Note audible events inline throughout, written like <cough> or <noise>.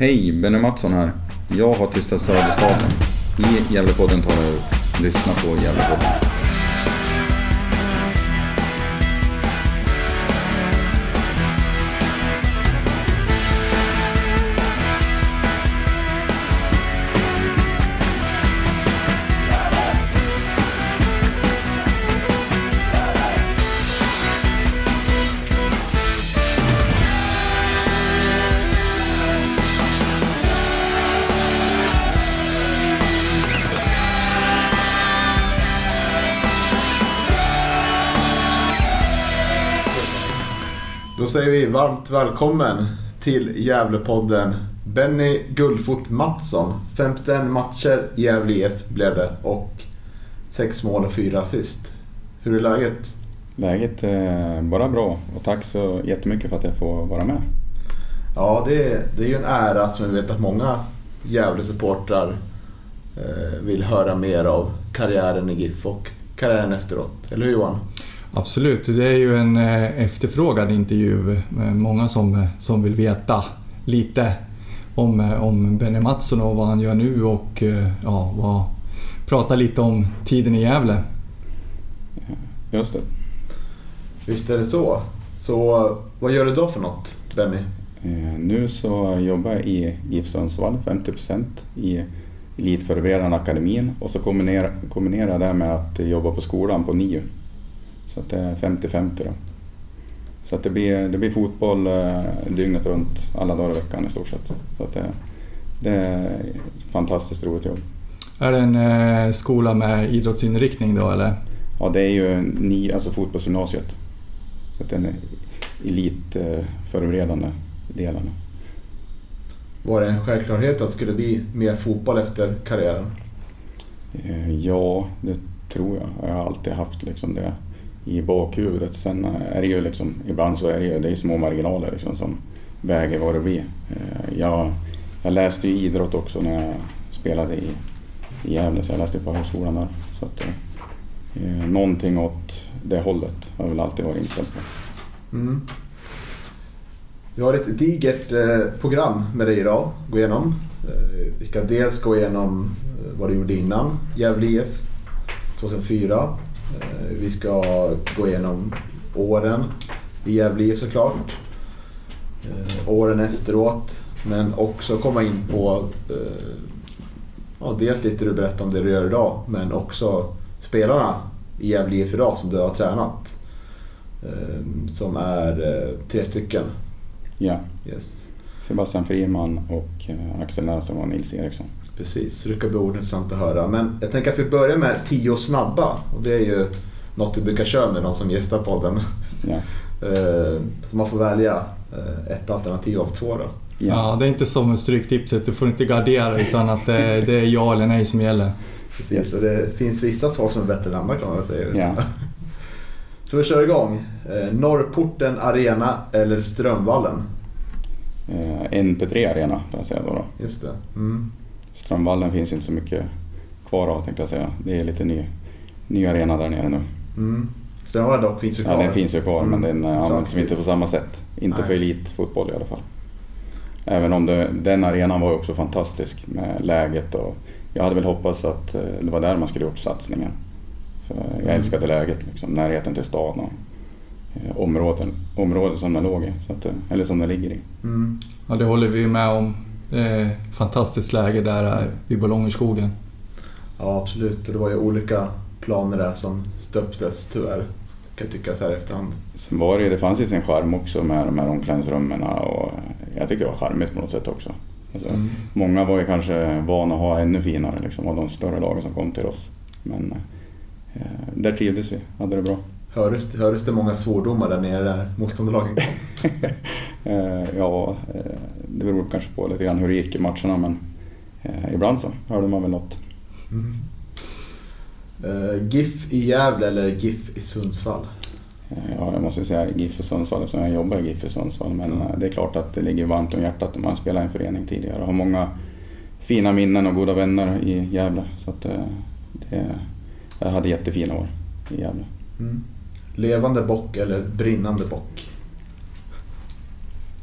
Hej, Benny Mattsson här. Jag har tystat Söderstaden. I Gävlepodden tar jag. Lyssna på Gävlepodden. Vi varmt välkommen till Gävlepodden Benny Guldfot Mattsson. 51 matcher i Gävle IF blev det och 6 mål och 4 assist. Hur är läget? Läget är bara bra och tack så jättemycket för att jag får vara med. Ja, det är, det är ju en ära som vi vet att många Gävle-supportrar eh, vill höra mer av. Karriären i GIF och karriären efteråt. Eller hur Johan? Absolut, det är ju en eh, efterfrågad intervju. Eh, Många som, eh, som vill veta lite om, om Benny Mattsson och vad han gör nu och ja, vad, prata lite om tiden i Gävle. Just det. Visst är det så. Så vad gör du då för något, Benny? Nu så jobbar jag i GIF Sundsvall 50% i Elitförberedande akademin och så kombinerar, kombinerar jag det med att jobba på skolan på NIU. Så att det är 50-50 då. Så att det blir, det blir fotboll eh, dygnet runt alla dagar i veckan i stort sett. Så att det, det är ett fantastiskt roligt jobb. Är det en eh, skola med idrottsinriktning då eller? Ja, det är ju ni, alltså fotbollsgymnasiet. Så att den är elitförberedande delarna. Var det en självklarhet att det skulle bli mer fotboll efter karriären? Eh, Ja, det tror jag. Jag har alltid haft liksom det i bakhuvudet. Sen är det ju liksom, ibland så är det ju det är små marginaler liksom som väger vad det blir. Eh, jag, jag läste ju idrott också när jag spelade i, i Gävle, så jag läste på högskolan där. Så att, eh, eh, någonting åt det hållet har jag väl alltid varit inställd på. Mm. Vi har ett digert eh, program med dig idag att gå igenom. Vi ska dels gå igenom vad du gjorde innan Gävle IF 2004. Eh, vi ska gå igenom åren i Gävle IF såklart. Eh, åren efteråt. Men också komma in på eh, ja, dels lite du berättar om det du gör idag men också spelarna i Gävle IF idag som du har tränat. Som är tre stycken. Ja, Yes. Sebastian Friman och Axel Nässon och Nils Eriksson. Precis, så det ska bli intressant att höra. Men jag tänker att vi börjar med tio snabba. Och det är ju något vi brukar köra med de som gästar podden. Ja, <laughs> Eh, Så man får välja eh, ett alternativ av två då. Ja. ja. det är inte som med Stryktipset, du får inte gardera utan att det, det är ja eller nej som gäller. Precis, så det finns vissa svar som är bättre än andra kan man säga. ja. <laughs> Så vi kör igång. Eh, Norrporten Arena eller Strömvallen? Eh, NP3 Arena får jag säga då. då. Just det. Mm. Strömvallen finns inte så mycket kvar av tänkte jag säga. Det är lite ny, ny arena där nere nu. Mm. Strömvallen dock finns ju Ja, kvar. den finns ju kvar men Mm. den eh, Så används inte på samma sätt. Inte Nej. för elitfotboll i alla fall. Även om det, den arenan var också fantastisk med läget och jag hade väl hoppats att eh, det var där man skulle gjort satsningen. För jag Mm. älskade läget, liksom, närheten till stan och eh, områden, området som den låg i. Så att, eh, eller som den ligger i. Mm. Ja, det håller vi med om. Det är fantastiskt läge där eh, vid Ballongerskogen. Ja, absolut. Och det var ju olika planer där som stöptes tyvärr. Kan jag tycka så här efterhand. Sen var det, det fanns ju sin charm också med de här omklädningsrummen och jag tyckte det var charmigt på något sätt också. Alltså, Mm. Många var ju kanske vana att ha ännu finare liksom, av de större lagen som kom till oss. Men eh, där trivdes vi, hade det bra. Hördes, hördes det många svordomar där nere där motståndarlagen kom? <laughs> Eh, ja, eh, det beror kanske på lite grann hur det gick i matcherna men eh, ibland så hörde man väl något. Mm. GIF i Gävle eller GIF i Sundsvall? Ja, jag måste säga GIF i Sundsvall eftersom jag jobbar i GIF i Sundsvall. Men eh, det är klart att det ligger varmt om hjärtat när man spelar i en förening tidigare och har många fina minnen och goda vänner i Gävle. Så att, det, jag hade jättefina år i Gävle. Mm. Levande bock eller brinnande bock?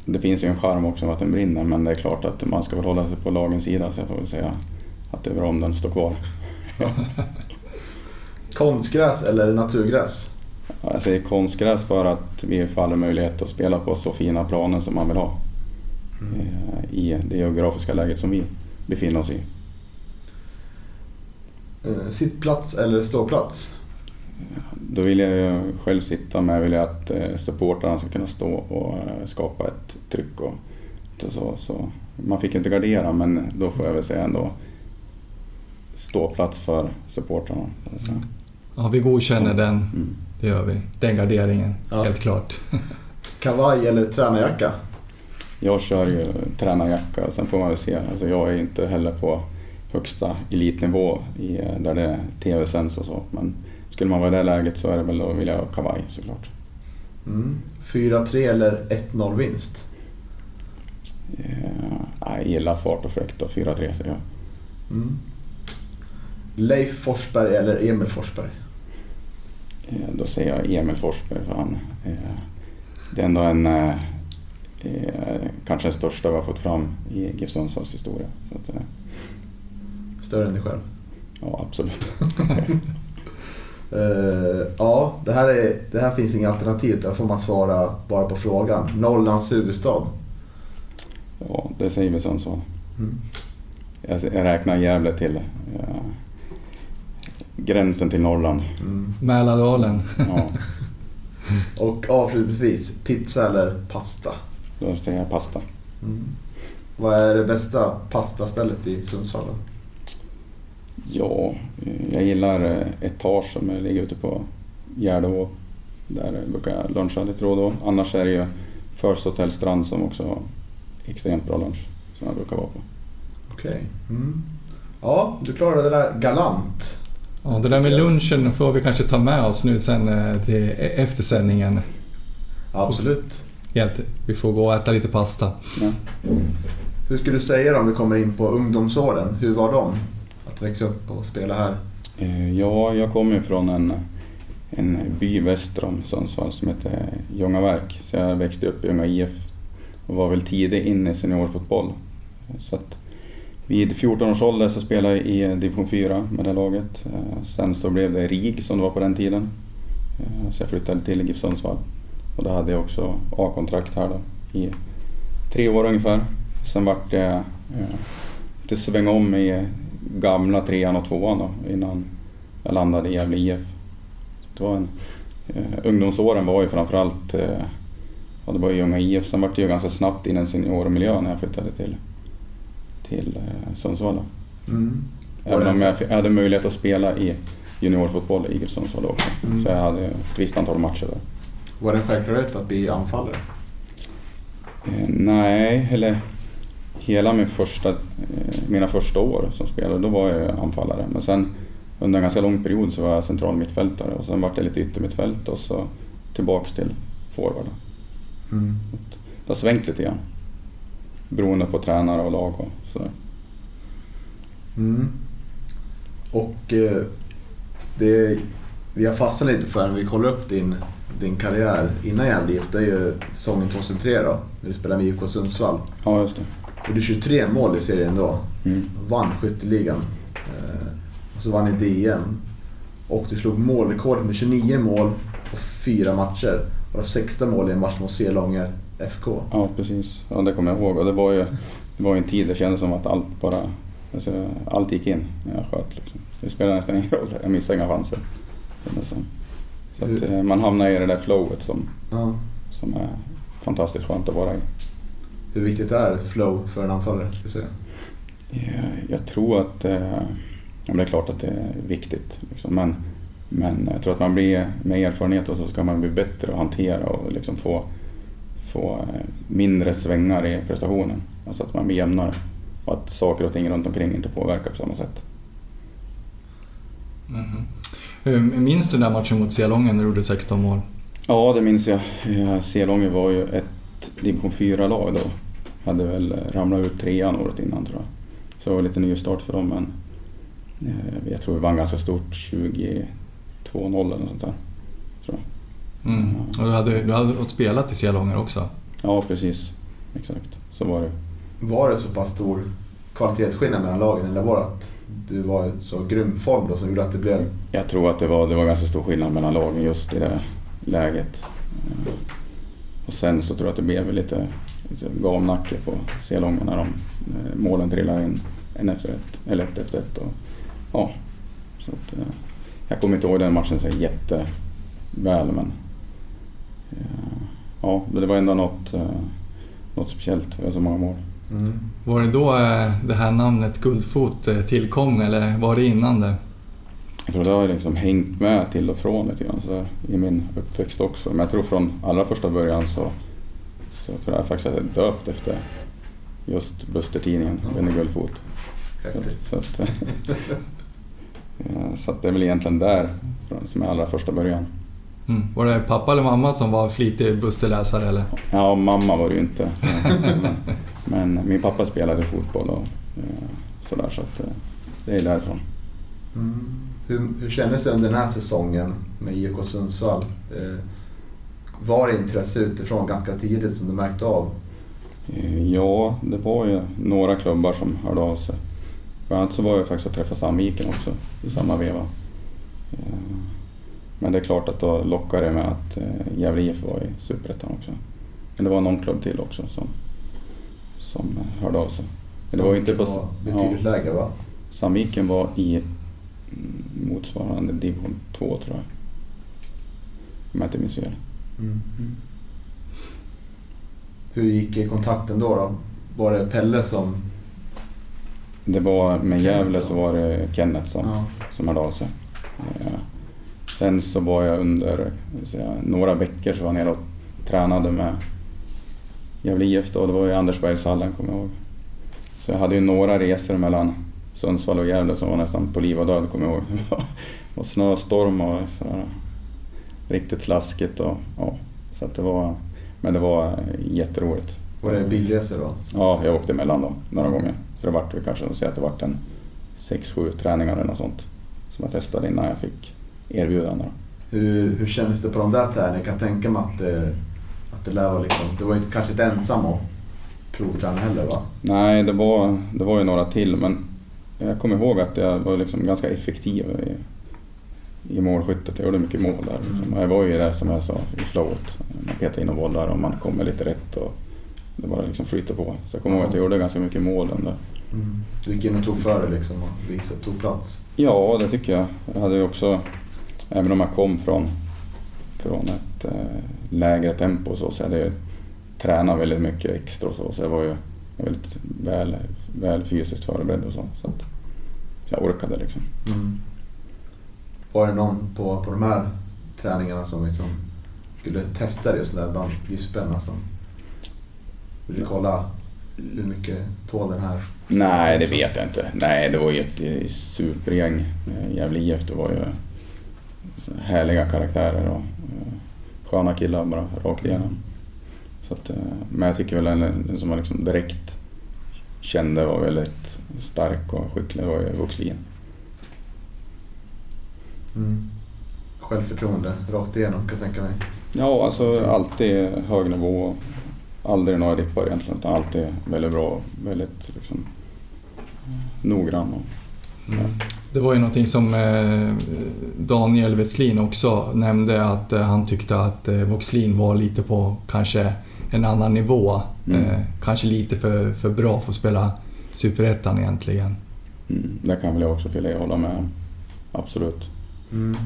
det finns ju en charm också med att den brinner men det är klart att man ska väl hålla sig på lagens sida så jag får väl säga att det är bra om den står kvar. <laughs> Konstgräs eller naturgräs? Jag säger konstgräs för att vi får aldrig möjlighet att spela på så fina planer som man vill ha. Eh, I det geografiska läget som vi befinner oss i. Eh, Sittplats eller ståplats? Då vill jag ju själv sitta med vill jag att eh, supportrarna ska kunna stå och eh, skapa ett tryck. Och så, så. Man fick inte gardera men då får jag väl säga ändå ståplats för supportrarna. Ja, vi godkänner den. Mm. Det gör vi. Den garderingen, Ja. helt klart. <laughs> Kavaj eller tränarjacka? Jag kör ju tränarjacka och sen får man väl se. Alltså jag är inte heller på högsta elitnivå i, eh, där det är tv-sänds och så. Men skulle man vara i det läget så är det väl vill jag ha kavaj såklart. Mm. 4-3 eller 1-0 vinst? Eh, jag gillar fart och fräckt och 4-3 säger jag. Mm. Leif Forsberg eller Emil Forsberg? Eh, Då säger jag Emil Forsberg för han eh, det är ändå en eh, kanske den största vi har fått fram i GIF Sundsvalls historia. Så att, Större än dig själv? ja, absolut. <laughs> Eh, ja, det här, är, det här finns inga alternativ. Där får man svara bara på frågan. Norrlands huvudstad? Ja, det säger vi Sundsvall. Mm. Jag, jag räknar Gävle till eh, gränsen till Norrland. Mm. Mälardalen. Ja, <laughs> Och avslutningsvis, pizza eller pasta? då säger jag pasta. Mm. Vad är det bästa pastastället i Sundsvall? Ja, jag gillar eh, Etage som ligger ute på Gärdå. Där brukar jag luncha lite då och då. Annars är det ju First Hotel Strand som också har extremt bra lunch som jag brukar vara på. Okej. Mm. Ja, du klarade det där galant. Ja, det där med lunchen får vi kanske ta med oss nu sen eh, till e- eftersändningen. Absolut. Helt, vi får gå och äta lite pasta. Ja. Hur skulle du säga om vi kommer in på ungdomsåren? Hur var de? Att växa upp och spela här? Eh, ja, jag kommer från en, en by väster om Sundsvall som heter Ljungaverk. Så jag växte upp i Ljunga IF och var väl tidigt inne i seniorfotboll. Så att vid 14 års ålder så spelade jag i eh, division 4 med det laget. Eh, sen så blev det RIG som det var på den tiden. Så jag flyttade till GIF Sundsvall. Och då hade jag också A-kontrakt här då i tre år ungefär. Sen vart det lite sväng om i gamla trean och tvåan då, innan jag landade i Gävle IF. Det var en, eh, ungdomsåren var ju framförallt eh, ja, det var ju Ljunga IF. Sen vart det ju ganska snabbt in i en seniormiljö när jag flyttade till, till eh, Sundsvall. Mm. Även om jag, jag hade möjlighet att spela i juniorfotboll i Sundsvall också. Mm. Så jag hade ett visst antal matcher där. Var det en självklarhet att bli anfallare? Eh, nej, eller hela min första, eh, mina första år som spelare, då var jag anfallare. Men sen under en ganska lång period så var jag central mittfältare och sen vart det lite yttermittfält och så tillbaks till forward. Mm. Det har svängt lite grann. Beroende på tränare och lag och sådär. Mm. Och eh, det vi har fastnat lite för när vi kollar upp din, din karriär innan Gävle IF, det är ju säsongen 2003 då, när du spelade med IFK Sundsvall. Ja, just det. Du gjorde 23 mål i serien då. Mm. Vann skytteligan. Eh, och så vann ni DM. Och du slog målrekord med 29 mål på fyra matcher. Och 16 mål i en match mot Selånger FK. Ja, precis. Ja, det kommer jag ihåg. Och det var ju det var en tid det kändes som att allt bara... Alltså, allt gick in när jag sköt. Liksom. Det spelade nästan ingen roll. Jag missade inga chanser. Så att, eh, man hamnar i det där flowet som, Ja. som är fantastiskt skönt att vara i. Hur viktigt är flow för en anfallare? Ska jag säga? Eh, Jag tror att... eh, Ja, det är klart att det är viktigt. Liksom. Men, men jag tror att man blir med erfarenhet och så ska man bli bättre att hantera och liksom få, få eh, mindre svängar i prestationen. Alltså att man blir jämnare. Och att saker och ting runt omkring inte påverkar på samma sätt. Mhm. Hur- Minns du den där matchen mot Selången när du gjorde 16 mål? Ja, det minns jag. Eh, Selånge var ju ett division 4-lag då. Hade väl ramlat ut trean året innan tror jag. Så det var lite ny start för dem men eh, jag tror vi vann ganska stort, 22-0 eller något sånt där. Tror jag. Mm. Och du hade, du hade fått spela till Selånger också? Ja, precis. exakt. Så var det. Var det så pass stor kvalitetsskillnad mellan lagen eller var det att du var i så grym form då som gjorde att det blev... Jag tror att det var, det var ganska stor skillnad mellan lagen just i det läget. Och sen så tror jag att det blev lite, lite på Selånga när de, eh, målen trillade in en efter ett, eller ett efter ett. Och, ja, så att, eh, jag kommer inte ihåg den matchen så jätteväl men eh, ja, men det var ändå något, eh, något speciellt. Vi så många mål. Mm. Var det då eh, det här namnet Guldfot eh, tillkom eller var det innan det? Jag tror det har liksom hängt med till och från lite grann så i min uppväxt också. Men jag tror från allra första början så, så tror jag faktiskt att jag är döpt efter just Buster-tidningen, Benny Guldfot. Så, så, att, ja, <laughs> så att det är väl egentligen där från- som är allra första början. Mm. Var det pappa eller mamma som var flitig Buster-läsare eller? Ja, mamma var det ju inte. Men, <laughs> men min pappa spelade fotboll och eh, sådär så att eh, det är därifrån. Mm. Hur, hur kändes det under den här säsongen med IFK Sundsvall? Eh, var intresse utifrån ganska tidigt som du märkte av? Eh, Ja, det var ju några klubbar som hörde av sig. Bland annat så var jag faktiskt och träffade Sandviken också i samma veva. Eh, Men det är klart att då lockade det med att eh, Gävle IF var i Superettan också. Men det var någon klubb till också som, som hörde av sig. Men det var inte på... betydligt lägre va? Sandviken var i motsvarande division 2 tror jag. Om jag inte minns fel. Mm. Hur gick kontakten då, då? Var det Pelle som... Det var med Gävle så var det Kenneth som, Ja. som hörde av sig. Eh, Sen så var jag under säga, några veckor så var jag nere och tränade med Gävle IF då. Det var i Andersbergshallen kommer jag ihåg. Så jag hade ju några resor mellan Sundsvall och Gävle som var nästan på liv och död kommer jag ihåg. <laughs> Det var snöstorm och sådär. Riktigt slaskigt och ja. Så att det var, men det var jätteroligt. Var det bilresor då? Ja, jag åkte emellan dem några gånger. Så det vart kanske, säg att det vart en 6-7 träningar eller något sånt. Som jag testade innan jag fick erbjudande. Hur, hur kändes det på de där träningarna? Jag kan tänka mig att, det- att det lär vara liksom... Du var ju kanske inte ensam och provträna heller va? Nej, det var, det var ju några till men jag kommer ihåg att jag var liksom ganska effektiv i, i målskyttet. Jag gjorde mycket mål där. Liksom. Mm. Jag var ju det som jag sa i flowet. Man petar in och bollar och man kommer lite rätt och det bara liksom flyter på. Så jag kommer ihåg att jag gjorde ganska mycket mål den där. Du gick in och tog för dig liksom och visade, tog plats. Ja, det tycker jag. Jag hade ju också, även om jag kom från, från ett eh, lägre tempo så, så hade jag tränat väldigt mycket extra och så, så jag var ju väldigt väl, väl fysiskt förberedd och så. Så att jag orkade liksom. Var det någon på, på de här träningarna som liksom skulle testa just där bland gyspen? Som ville kolla hur mycket tål den här? Nej, det vet jag inte. Nej, det var ju ett supergäng. Eh, Gävle IF, det var ju så härliga karaktärer och eh, sköna killar bara rakt igenom. Så att, eh, men jag tycker väl den, den som man liksom direkt kände var väldigt stark och skicklig var ju Vuxlin. Självförtroende rakt igenom kan jag tänka mig. Ja, alltså alltid hög nivå. Aldrig några dippar egentligen, utan alltid väldigt bra och väldigt liksom, noggrann. Och, Mm. Det var ju någonting som eh, Daniel Westlin också nämnde att eh, han tyckte att Voxlin var lite på kanske en annan nivå. Mm. Eh, kanske lite för, för bra för att spela Superettan egentligen. mm, det kan väl jag också fylla i och hålla med. Absolut. Mm.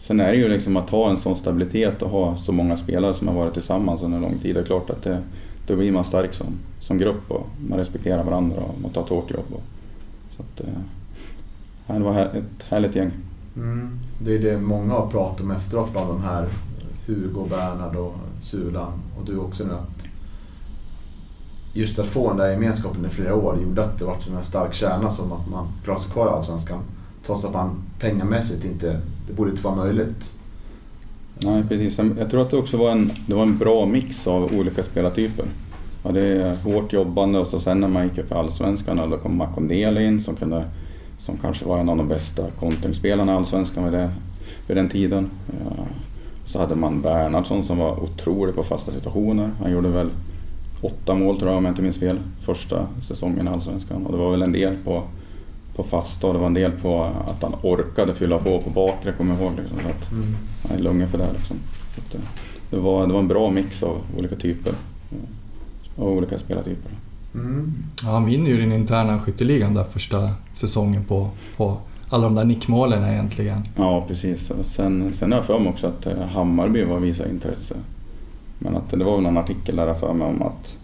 Sen är det ju liksom att ha en sån stabilitet och ha så många spelare som har varit tillsammans under lång tid. Det är klart att det, då blir man stark som, som grupp och man respekterar varandra och man tar ett hårt jobb. Och, så att, eh, det var här- ett härligt gäng. Mm. Det är det många har pratat om efteråt bland de här. Hugo, Bernhard och Sulan och du också nu. Att just att få den där gemenskapen i flera år gjorde att det var en stark kärna som att man klarade sig kvar i Allsvenskan. Trots att man pengamässigt inte, det borde inte vara möjligt. Nej, precis. Jag tror att det också var en, det var en bra mix av olika spelartyper. Ja, det är hårt jobbande och så sen när man gick upp i Allsvenskan då kom Makondele in som, kunde, som kanske var en av de bästa kontringsspelarna i Allsvenskan vid, det, vid den tiden. Ja. Så hade man Bernhardsson som var otrolig på fasta situationer. Han gjorde väl åtta mål tror jag om jag inte minns fel första säsongen i Allsvenskan. Och det var väl en del på, på fasta och det var en del på att han orkade fylla på på bakre kommer jag ihåg. Liksom, så att Mm. han är lugn för det. Liksom. Så att, eh, det, var, det var en bra mix av olika typer. eh, Av olika spelartyper. Mm. Ja, han vinner ju den interna skytteligan där första säsongen på, på alla de där nickmålen egentligen. Ja, precis. Sen, sen har jag för mig också att eh, Hammarby var visa intresse. Men att det var någon artikel där jag för mig om att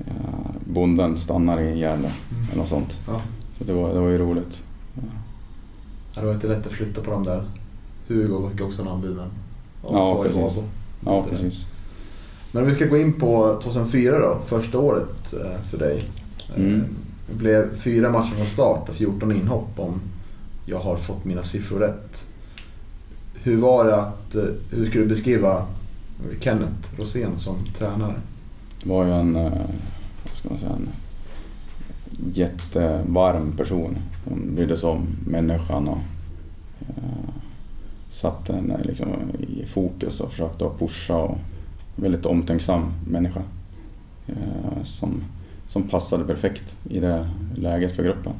eh, bonden stannar i Gävle eller något sånt. Ja. Så det var, det var ju roligt. Det var inte lätt att flytta på dem där. Hugo fick också en anbuden. Och Ja, precis. Ja, precis. Men om vi ska gå in på 2004 då, första året eh, för dig. Eh, Mm. Det blev fyra matcher från start och 14 inhopp om jag har fått mina siffror rätt. Hur var det att, eh, hur skulle du beskriva Kenneth Rosén som tränare? Det var ju en, eh, vad ska man säga, en jättevarm person. Hon brydde sig om människan och eh, satte henne liksom i fokus och försökte att pusha och väldigt omtänksam människa. Eh, som, som passade perfekt i det läget för gruppen.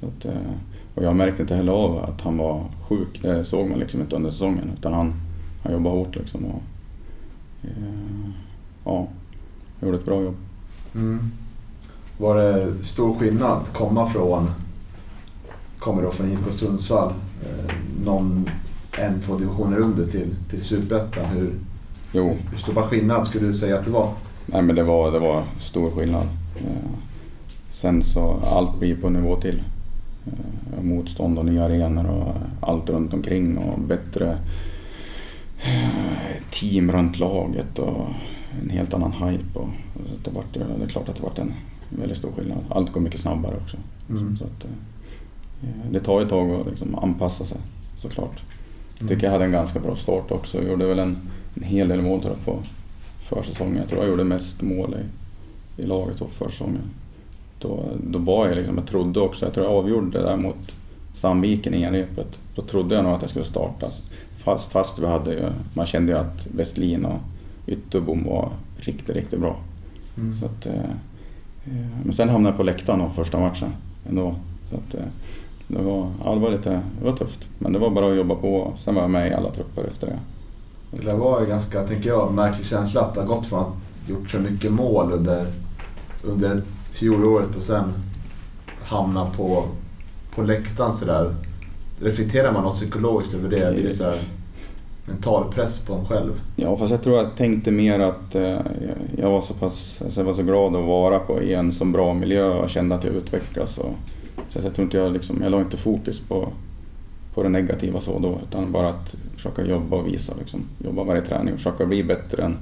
Så att, eh, och jag märkte inte heller av att han var sjuk. Det såg man liksom inte under säsongen. Utan han, han jobbade hårt liksom. Och, eh, ja, gjorde ett bra jobb. Mm. Var det stor skillnad att komma från, kommer då från IFK Sundsvall, eh, någon en, två divisioner under till, till Superettan? Hur, Jo, hur stor skillnad skulle du säga att det var? nej men det var, det var stor skillnad. Eh, sen så allt blir på nivå till. Eh, motstånd och nya arenor och allt runt omkring och bättre eh, team runt laget och en helt annan hype. Och, så det, vart, det är klart att det varit en väldigt stor skillnad. Allt går mycket snabbare också. Mm. Så att, eh, det tar ett tag att liksom anpassa sig såklart. Jag tycker jag hade en ganska bra start också. Jag gjorde väl en, en hel del mål tror jag, på försäsongen. Jag tror jag gjorde mest mål i, i laget på försäsongen. Då, då var jag liksom, jag trodde också, jag tror jag avgjorde det där mot Sandviken i enrepet. Då trodde jag nog att jag skulle startas. Fast, fast vi hade ju, man kände ju att Westlin och Ytterbom var riktigt, riktigt bra. Mm. Så att, eh, eh, men sen hamnade jag på läktaren då, första matchen ändå. Så att, eh, det, var, ja, det, var lite, det var tufft. Men det var bara att jobba på. Sen var jag med i alla trupper efter det. Det där var ju ganska, tänker jag, märklig känsla att det har gått från att gjort så mycket mål under, under fjolåret och sen hamna på, på läktaren sådär. Reflekterar man något psykologiskt över det? Blir det så här mental press på en själv? Ja, fast jag tror jag tänkte mer att eh, jag var så pass, alltså jag var så glad att vara på i en så bra miljö och kände att jag utvecklas. Och, så jag tror inte jag liksom, jag la inte fokus på, på det negativa så då, utan bara att försöka jobba och visa liksom. Jobba varje träning och försöka bli bättre än,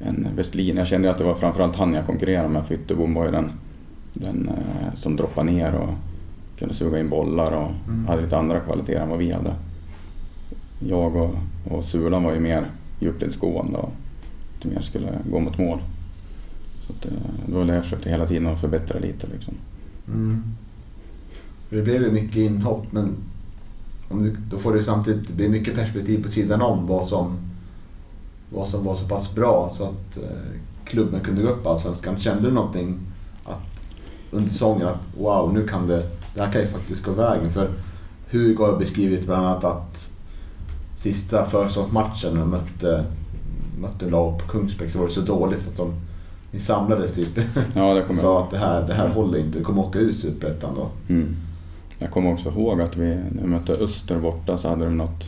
än Westlin. Jag kände att det var framförallt han jag konkurrerade med, för Ytterbom var ju den, den eh, som droppade ner och kunde suga in bollar och Mm. hade lite andra kvaliteter än vad vi hade. Jag och, och Sulan var ju mer djupledsgående och lite mer skulle gå mot mål. Så att, eh, det jag försökte hela tiden att förbättra lite. Liksom. Mm. Det blev ju mycket inhopp men om du, då får du samtidigt, blir mycket perspektiv på sidan om vad som, vad som var så pass bra så att eh, klubben kunde gå upp i Allsvenskan. Kände du någonting att, under säsongen att wow, nu kan det, det här kan ju faktiskt gå vägen? För Hugo har beskrivit bland annat att sista försäsongsmatchen när de mötte, mötte lag på Kungsbäck så var det så dåligt att de ni samlades typ. Ja, det kommer sa att det här, det här håller inte, vi kommer åka ur Superettan då. mm. Jag kommer också ihåg att vi, när vi mötte Öster borta så hade de något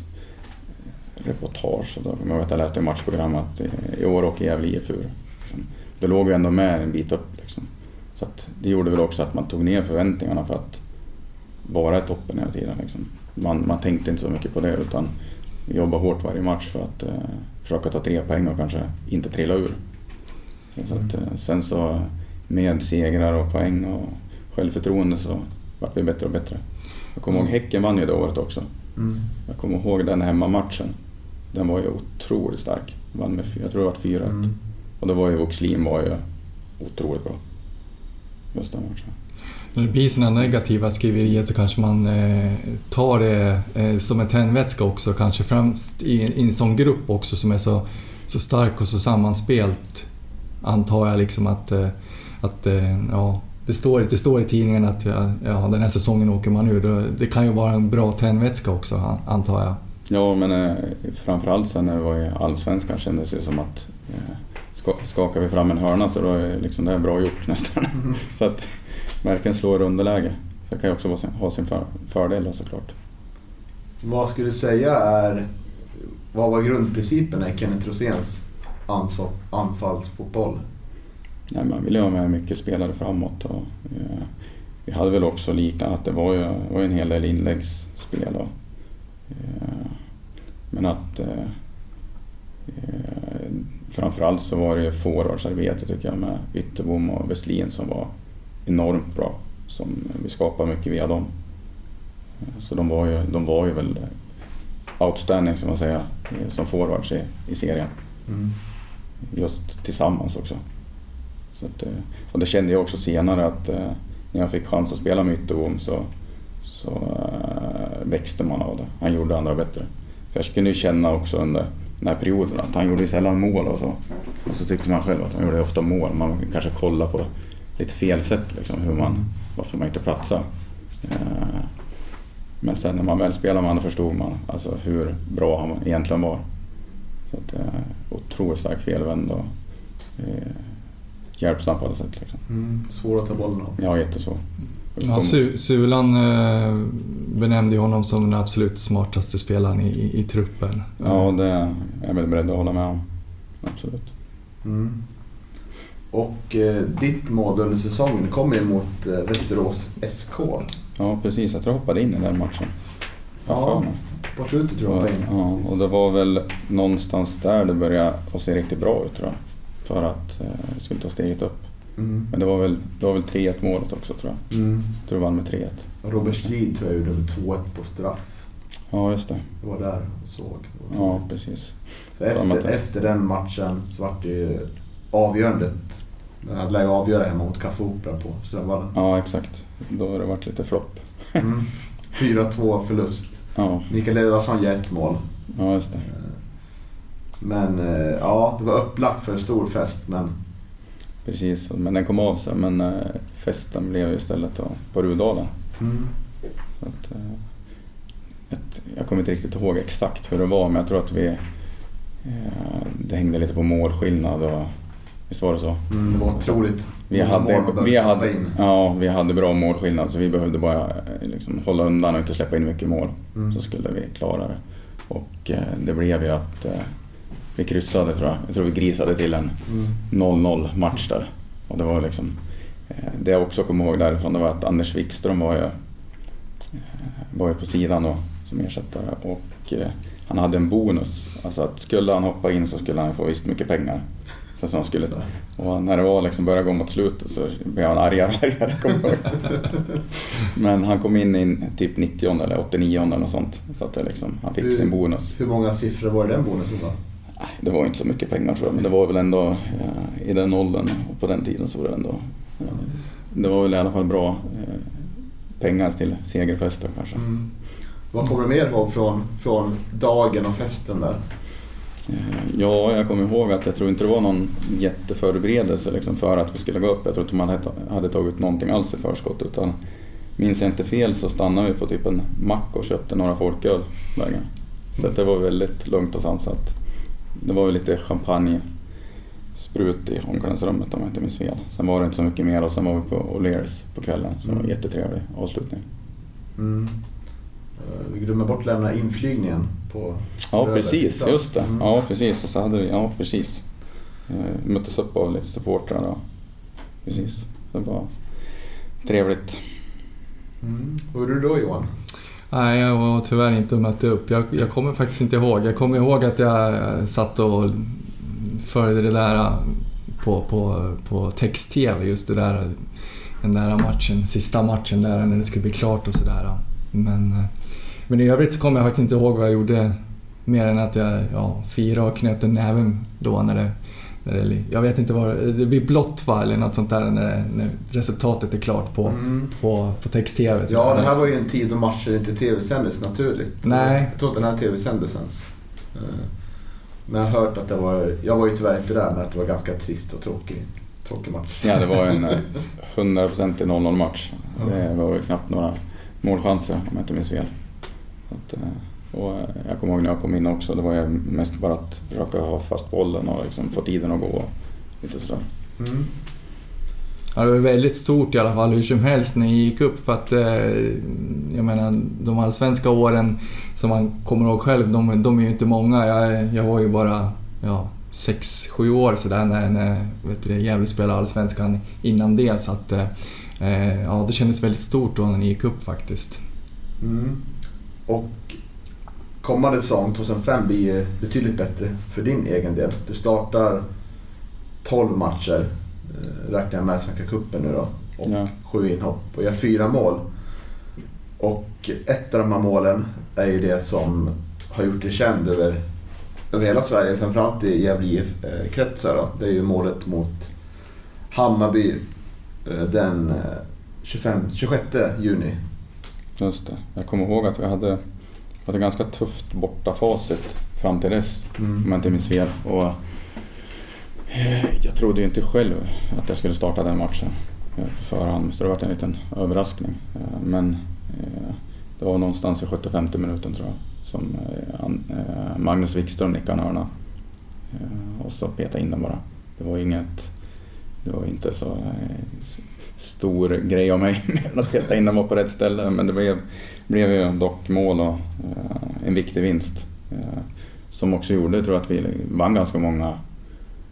reportage. Då jag att jag läste i matchprogram att i- i år åker Gävle IF. Liksom. Då låg vi ändå med en bit upp. Liksom. Så att det gjorde väl också att man tog ner förväntningarna för att vara i toppen hela tiden. Liksom. Man, man tänkte inte så mycket på det utan jobba hårt varje match för att eh, försöka ta tre poäng och kanske inte trilla ur. Sen så, att, eh, sen så med segrar och poäng och självförtroende så vart vi bättre och bättre. Jag kommer ihåg Häcken vann ju det året också. Mm. Jag kommer ihåg den hemmamatchen. Den var ju otroligt stark. Vann med, jag tror det var 4-1. Mm. Och då var ju Oxlin var ju otroligt bra. Just den matchen. När det blir sådana negativa skriverier så kanske man eh, tar det eh, som en tändvätska också, kanske främst i, i en sån grupp också som är så, så stark och så sammanspelt antar jag liksom att, eh, att eh, ja, det står, det står i tidningen att ja, den här säsongen åker man ur. Det kan ju vara en bra tändvätska också, antar jag. Ja, men eh, framförallt sen när vi var i Allsvenskan kändes det som att eh, skakar vi fram en hörna så då är liksom det är bra gjort nästan. Mm. <laughs> så att verkligen slå i underläge. Så det kan ju också ha sin för, fördel då, såklart. Vad skulle du säga är, vad var grundprinciperna i Kenneth Roséns anfallsfotboll? Nej, man ville ha med mycket spelare framåt. Och, eh, vi hade väl också liknande, att det var ju var en hel del inläggsspel. Och, eh, men att eh, eh framförallt så var det forwardsarbete tycker jag med Ytterbom och Westlin som var enormt bra. Som vi skapade mycket via dem. Så de var ju, de var ju väl outstanding som man säger som forwards i, i serien. Mm. Just tillsammans också. Så att, eh, och det kände jag också senare att eh, när jag fick chans att spela med Ytterbom så, så växte man av det. Han gjorde andra bättre. För jag kunde ju känna också under den här perioden att han gjorde sällan mål och så. Och så tyckte man själv att han gjorde ofta mål. Man kanske kollade på lite fel sätt liksom, hur man, varför man inte platsade. Men sen när man väl spelade med honom förstod man alltså, hur bra han egentligen var. Så att, eh, otroligt stark felvänd och eh, hjälpsam på alla sätt. Liksom. Mm, svår att ta bollen av. Ja, jättesvår. Ja, Sulan eh, benämnde ju honom som den absolut smartaste spelaren i, i, i truppen. Ja, det är jag väl beredd att hålla med om. Absolut. Mm. Och eh, ditt mål under säsongen kom ju mot eh, Västerås SK. Ja, precis. Jag tror jag hoppade in i den matchen. Ja, på slutet tror jag ja, ja, och det var väl någonstans där det började att se riktigt bra ut tror jag. För att eh, vi skulle ta steget upp. Mm. Men det var väl, det var väl 3-1 målet också tror jag. Mm. Jag tror vi vann med 3-1. Robert Schlid tror jag gjorde 2-1 på straff. Ja, just det. Det var där och såg. Ja, precis. Efter, efter den matchen så var det ju avgörandet. Jag hade läge att avgöra hemma mot Café Opera på Strömvallen. Ja, exakt. Då har det varit lite flopp. Mm. 4-2 förlust. Ja. Mikael Edvardsson gör ett mål. Ja, just det. Men eh, ja, det var upplagt för en stor fest. Men... Precis, men den kom av sig. Men eh, festen blev istället då på Rudalen. Mm. Så att, eh, ett, jag kommer inte riktigt ihåg exakt hur det var, men jag tror att vi det hängde lite på målskillnad och Visst var det så? Mm, det var otroligt. Vi hade, vi, hade, ja, vi hade bra målskillnad så vi behövde bara eh, liksom, hålla undan och inte släppa in mycket mål. Mm. Så skulle vi klara det. Och eh, det blev ju att eh, vi kryssade tror jag. Jag tror vi grisade till en 0-0 mm. match där. Och det var liksom, eh, det jag också kommer ihåg därifrån det var att Anders Wikström var ju, eh, var ju på sidan då som ersättare. Och eh, han hade en bonus. Alltså att skulle han hoppa in så skulle han få visst mycket pengar. Sen som skulle, och när det var liksom började gå mot slutet så blev han argare och argare. <laughs> Men han kom in i typ 90 eller 89 eller något sånt. Så att det liksom, han fick hur, sin bonus. Hur många siffror var det den bonusen då? Det var inte så mycket pengar tror jag, men det var väl ändå ja, i den åldern och på den tiden så var det ändå... Ja, det var väl i alla fall bra eh, pengar till segerfesten kanske. Mm. Vad kommer du mer ihåg från, från dagen och festen där? Eh, ja, jag kommer ihåg att jag tror inte det var någon jätteförberedelse liksom för att vi skulle gå upp. Jag tror inte man hade tagit någonting alls i förskott. Utan minns jag inte fel så stannade vi på typ en mack och köpte några folköl vägen. Så det var väldigt lugnt och sansat. Det var väl lite champagne sprut i omklädningsrummet om jag inte minns fel. Sen var det inte så mycket mer och sen var vi på O'Learys på kvällen. Så det var en mm. jättetrevlig avslutning. Mm. Eh, vi glömmer bort att lämna inflygningen på Ja precis, just det. Mm. Ja precis. Så hade vi, ja, precis. Vi möttes upp av lite supportrar. Precis. Det var trevligt. Mm. Hur gjorde du då Johan? Nej, jag var tyvärr inte och mötte upp. Jag, jag kommer faktiskt inte ihåg. Jag kommer ihåg att jag eh, satt och följde det där eh, på, på, på text-tv, just det där, den där matchen, sista matchen där när det skulle bli klart och sådär. Men eh, men i övrigt så kommer jag faktiskt inte ihåg vad jag gjorde mer än att jag ja, firade och knöt en näven då när det, jag vet inte vad det blir blått va, eller något sånt där när, det, när resultatet är klart på, mm. på, på text-tv. Ja, det här var ju en tid då matcher inte tv-sändes naturligt. Nej. Jag tror att den här tv-sändes ens. Eh, Men jag har hört att det var, jag var ju tyvärr inte där, men att det var ganska trist och tråkig, tråkig match. Ja, det var en eh, 100% 0-0 match. Det var ju knappt några målchanser om jag inte minns fel. Att, eh, och eh, jag kommer ihåg när jag kom in också, det var ju mest bara att försöka ha fast bollen och liksom få tiden att gå. Lite sådär. Mm. Ja, det var väldigt stort i alla fall hur som helst när ni gick upp för att eh, jag menar de allsvenska åren som man kommer ihåg själv, de, de är ju inte många. Jag, jag var ju bara ja, 6-7 år sådär när, när vet du, Gävle spelade allsvenskan innan det så att eh, eh ja, det kändes väldigt stort då när ni gick upp faktiskt. Mm. Och kommande säsong 2005 blir ju betydligt bättre för din egen del. Du startar 12 matcher, eh, räknar jag med Svenska cupen nu då. Och Ja. sju inhopp och gör fyra mål. Och ett av de här målen är ju det som har gjort dig känd över, över hela Sverige, framförallt i Gävle IF-kretsar. då. Det är ju målet mot Hammarby eh, den eh, 25, 26 juni. Just det. Jag kommer ihåg att vi hade, hade ganska tufft bortafacit fram till dess, om jag inte minns fel. Och, eh, jag trodde ju inte själv att jag skulle starta den matchen eh, på förhand, så det var en liten överraskning. Eh, Men det var någonstans i 75 minuten tror jag som Magnus Wikström nickade en hörna. Och så petade in den bara. Det var inget, det var inte så stor grej av mig <laughs> att peta in var på rätt ställe. Men det blev, blev ju dock mål och eh, en viktig vinst. eh, Som också gjorde, tror jag, att vi vann ganska många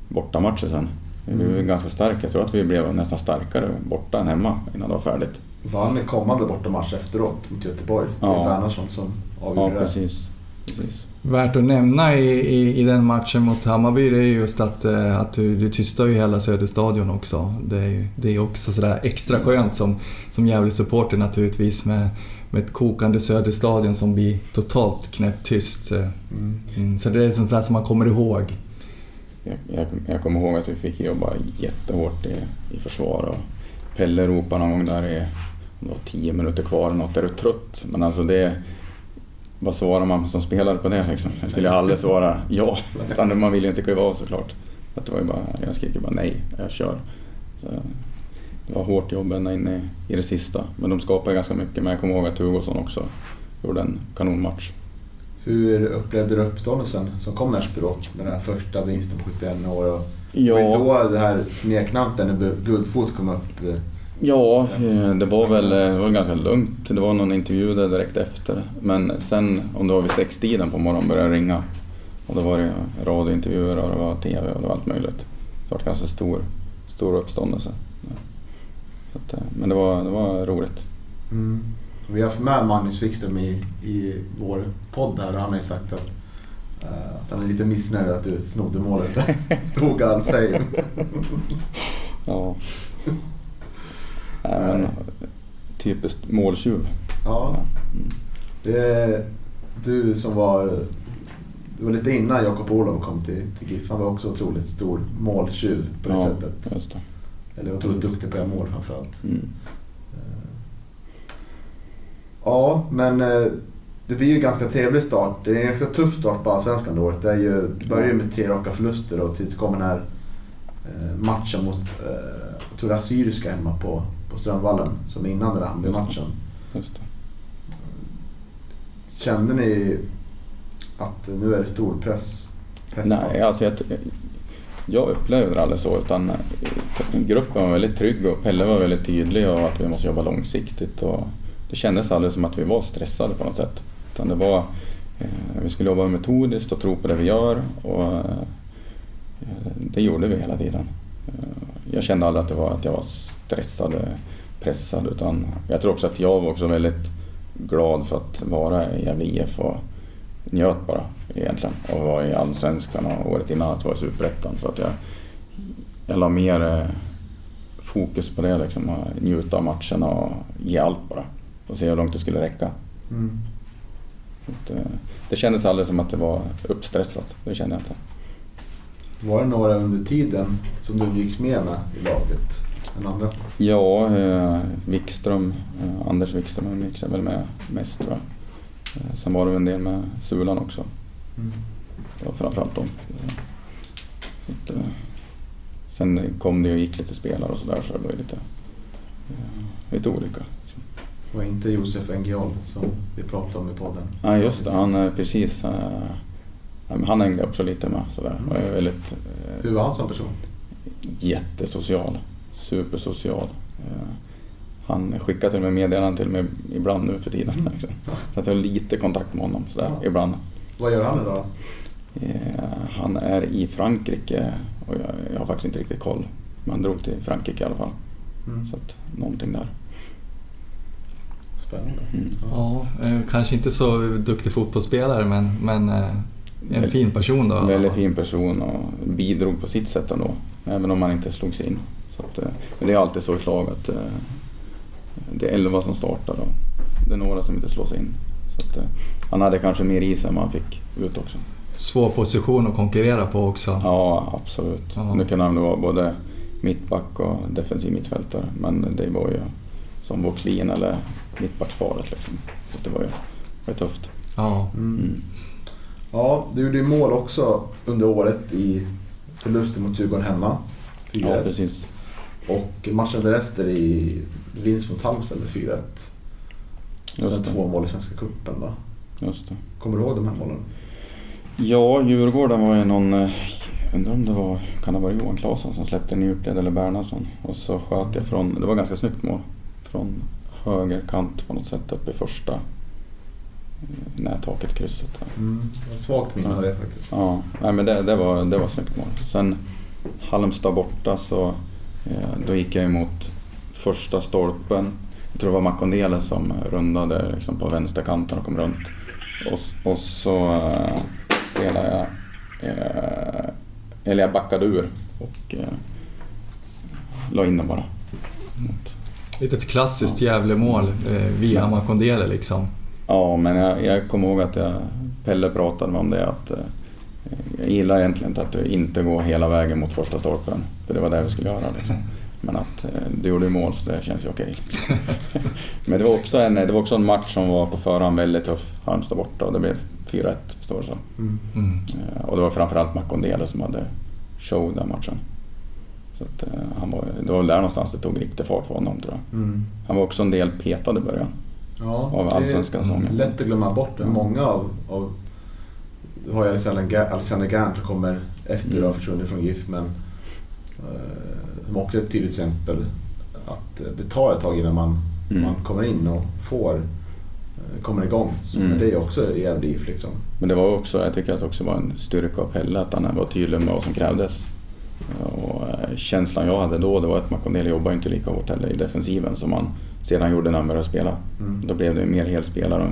bortamatcher sen. Vi blev Mm. ganska starka. Jag tror att vi blev nästan starkare borta än hemma innan det var färdigt. Vann en kommande bortamatch efteråt mot Göteborg. Det Ja. är Bernhardsson som Ja, avgjorde det. precis. precis. Värt att nämna i, i, i den matchen mot Hammarby det är just att, eh, att du, du tystar ju hela Söderstadion också. Det är, ju- det är också sådär extra skönt som, som Gävle-supporter naturligtvis med, med ett kokande Söderstadion som blir totalt knäpptyst. Mm. Mm, så det är sånt där som man kommer ihåg. Jag, jag, jag kommer ihåg att vi fick jobba jättehårt i, i försvar och Pelle ropade någon gång där i det var tio minuter kvar eller något, är du trött? Men alltså det... Vad svarar man som spelare på det liksom? Jag skulle aldrig svara ja, utan man vill ju inte kliva av såklart. Att det var ju bara, jag skrek ju bara nej, jag kör. Så det var hårt jobb ända in i, i det sista. Men de skapade ganska mycket, men jag kommer ihåg att Hugosson också gjorde en kanonmatch. Hur upplevde du uppståndelsen som kom efteråt med den här första vinsten på 71 år? Och Ja. Var det då det här smeknamnet Guldfot kom upp? Ja, eh, det var väl eh, det var ganska lugnt. Det var någon intervju där direkt efter. Men sen, om det var vid sextiden på morgonen, började det ringa. Och då var det radiointervjuer och det var TV och det var allt möjligt. Det var ganska stor, stor uppståndelse. Att, eh, men det var, det var roligt. Mm. Vi har haft med Magnus Wikström i, i vår podd här och han har ju sagt att, eh, att han är lite missnöjd att du snodde målet. <laughs> Tog all fame. Ja. Nej, men, typiskt måltjuv. Ja, Mm. det, du som var... Du var lite innan Jakob Olof kom till, till GIF. Han var också otroligt stor måltjuv på det Ja, sättet. just det. Eller otroligt duktig på att göra mål framförallt. Mm. Eh, Ja, men eh, det blir ju en ganska trevlig start. Det är en ganska tuff start på Allsvenskan det året. Det, är ju, det börjar ju med tre raka förluster och tills kommer den här eh, matchen mot, jag tror det är Assyriska hemma på, på Strömvallen, som innan den där andra Just. Kände ni att nu är det stor press? press Nej, alltså jag, jag upplevde det aldrig så. Utan eh, gruppen var väldigt trygg och Pelle var väldigt tydlig och att vi måste jobba långsiktigt. Och det kändes aldrig som att vi var stressade på något sätt. Utan det var, eh, vi skulle jobba metodiskt och tro på det vi gör. Och eh, det gjorde vi hela tiden. Jag kände aldrig att det var att jag var stressad, eh, pressad. Utan jag tror också att jag var också väldigt glad för att vara i Gävle IF och njöt bara egentligen och var i Allsvenskan och året innan att vara i Superettan. Så att jag, jag la mer eh, fokus på det liksom, och njuta av matcherna och ge allt bara. Och se hur långt det skulle räcka. Mm. Att, eh, det kändes aldrig som att det var uppstressat, det kände jag inte. Var det några under tiden som du gick med med i laget? Än andra? Ja, eh, Wikström, eh, Anders Wikström jag väl med mest tror jag. Eh, sen var det en del med Sulan också. Mm. Var framförallt dem. Att, eh, sen kom det och gick lite spelare och sådär så det var ju lite, eh, lite olika. Liksom. Det var inte Josef Engiol som vi pratade om i podden. Ja just det, han är precis... eh, ja, men han hängde också lite med sådär. Är väldigt eh, Hur var han som person? jättesocial. Supersocial. Eh, Han skickar till och med meddelanden till mig ibland nu för tiden. Liksom. Så att jag har lite kontakt med honom sådär, Ja. ibland. Vad gör han idag? Eh, Han är i Frankrike och jag, jag har faktiskt inte riktigt koll. Men han drog till Frankrike i alla fall. Mm. Så att någonting där. Spännande. Mm. Ja, eh, kanske inte så duktig fotbollsspelare men, men en fin person då. Väldigt fin person och bidrog på sitt sätt ändå. Även om man inte slog sig in. Så att, eh, men det är alltid så i ett lag att eh, det är elva som startar och det är några som inte slår sig in. Så att, eh, han hade kanske mer i sig än han fick ut också. Svår position att konkurrera på också. Ja, absolut. Ja. Nu kan han vara både mittback och defensiv mittfältare. Men det var ju som vår clean eller mittbacksparet liksom. Så det var ju, var tufft. Ja. Mm. Mm. Ja, du gjorde ju mål också under året i förlusten mot Djurgården hemma. Ja, 4-1. precis. Och matchen därefter i vinst mot Halmstad med 4-1. Sen Just det. två mål i Svenska cupen. då. Just det. Kommer du ihåg de här målen? Ja, Djurgården var ju någon... eh, Undrar om det var... Kan det vara Johan Claesson som släppte en djupled eller Bernhardsson? Och så sköt jag från... Det var ganska snyggt mål. Från höger kant på något sätt upp i första eh, nättaket, krysset. Mm. Svagt minne det faktiskt. Ja, nej, men det, det, var, det var snyggt mål. Sen Halmstad borta så då gick jag emot första stolpen. Jag tror det var Makondele som rundade liksom på vänsterkanten och kom runt. Och, och så eh, spelade jag, eh, eller jag backade ur och eh, la in den bara. Lite ett klassiskt Gävlemål eh, via Makondele liksom. Ja, men jag, jag kommer ihåg att jag, Pelle pratade om det att eh, jag gillar egentligen inte att du inte går hela vägen mot första stolpen. För det var det vi skulle göra. Liksom. Men att eh, du gjorde mål så det känns ju okej. <laughs> Men det var, också en, det var också en match som var på förhand väldigt tuff. Halmstad borta och det blev 4-1, står det så. Mm. Mm. Eh, Och det var framförallt Makondele som hade show den matchen. Så att, eh, han var, det var väl där någonstans det tog riktig fart för honom tror jag. Mm. Han var också en del petad i början Ja, av det allsvenska är säsongen. lätt att glömma bort. Men många av, av du har ju Alexander Alexander Gant som kommer efter Mm. att ha försvunnit från GIF. Men eh, som också är ett tydligt exempel. Att eh, det tar ett tag innan man, Mm. man kommer in och får eh, kommer igång. Så Mm. Det är också jävligt GIF liksom. Men det var också, jag tycker att det också var en styrka av Pelle att han var tydlig med vad som krävdes. Och känslan jag hade då det var att Makondele jobbade inte lika hårt heller i defensiven som han sedan gjorde när han började spela. Mm. Då blev det mer helspelare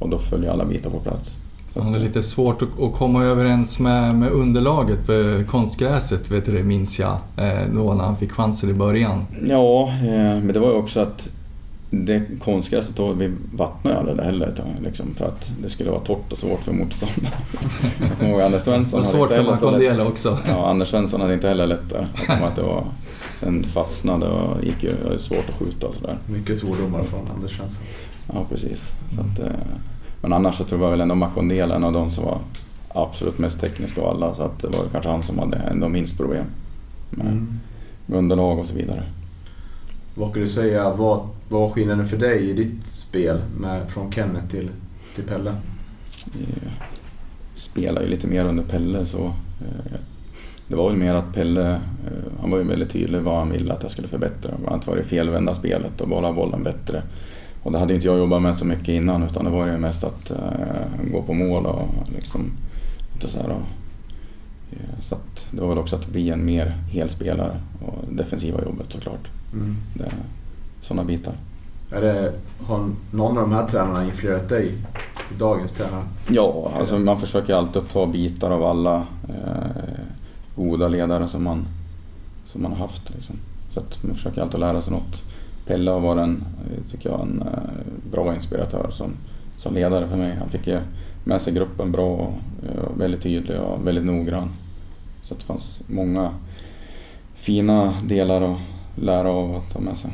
och då föll alla bitar på plats. Han hade lite svårt att, att komma överens med, med underlaget på konstgräset, vet du det, minns jag. Eh, då när han fick chansen i början. Ja, eh, men det var ju också att det konstgräset då, vi vattnade aldrig det heller liksom, för att det skulle vara torrt och svårt för ihåg Anders Det Svensson var hade svårt för Makondele också. Ja, Anders Svensson hade inte heller lätt där. Att det var, den fastnade och gick ju det var svårt att skjuta och sådär. Mycket svordomar från Anders Svensson. Ja, precis. Så att, eh, men annars så tror jag väl ändå Makondele en av de som var absolut mest tekniska av alla. Så att det var kanske han som hade ändå minst problem med, Mm. med underlag och så vidare. Vad skulle du säga, vad, vad var skillnaden för dig i ditt spel med, från Kenneth till, till Pelle? Vi spelar ju lite mer under Pelle så eh, det var väl mer att Pelle, eh, han var ju väldigt tydlig vad han ville att jag skulle förbättra. Bland annat var det felvända spelet och bolla bollen bättre. Och det hade inte jag jobbat med så mycket innan utan det var ju mest att eh, gå på mål och liksom inte så här. Och, eh, så att det var väl också att bli en mer helspelare och defensiva jobbet såklart. Mm. Det, sådana bitar. Är det, har någon av de här tränarna influerat dig i dagens tränare? Ja, alltså man försöker alltid ta bitar av alla eh, goda ledare som man, som man har haft. Liksom. Så att man försöker alltid lära sig något. Pelle har varit en, tycker jag, en eh, bra inspiratör som, som ledare för mig. Han fick ju med sig gruppen bra och eh, väldigt tydlig och väldigt noggrann. Så det fanns många fina delar att lära av och ta med sig.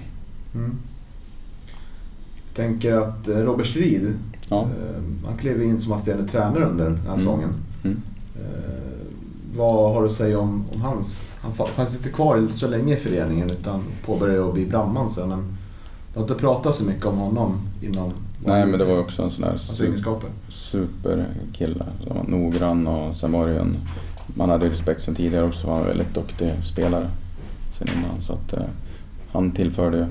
Mm. tänker att eh, Robert Strid, Ja. eh, han klev in som assisterande tränare under den här Mm. säsongen. Mm. Vad har du att säga om, om hans... Han fa- fanns inte kvar så länge i föreningen utan påbörjade att bli brandman sen. Men du har inte pratat så mycket om honom innan. Nej, men det var också en sån där super, egenskaper. superkille. som var noggrann och sen var det ju en... Man hade respekt sen tidigare också, han var en väldigt duktig spelare sen innan. Så att eh, han tillförde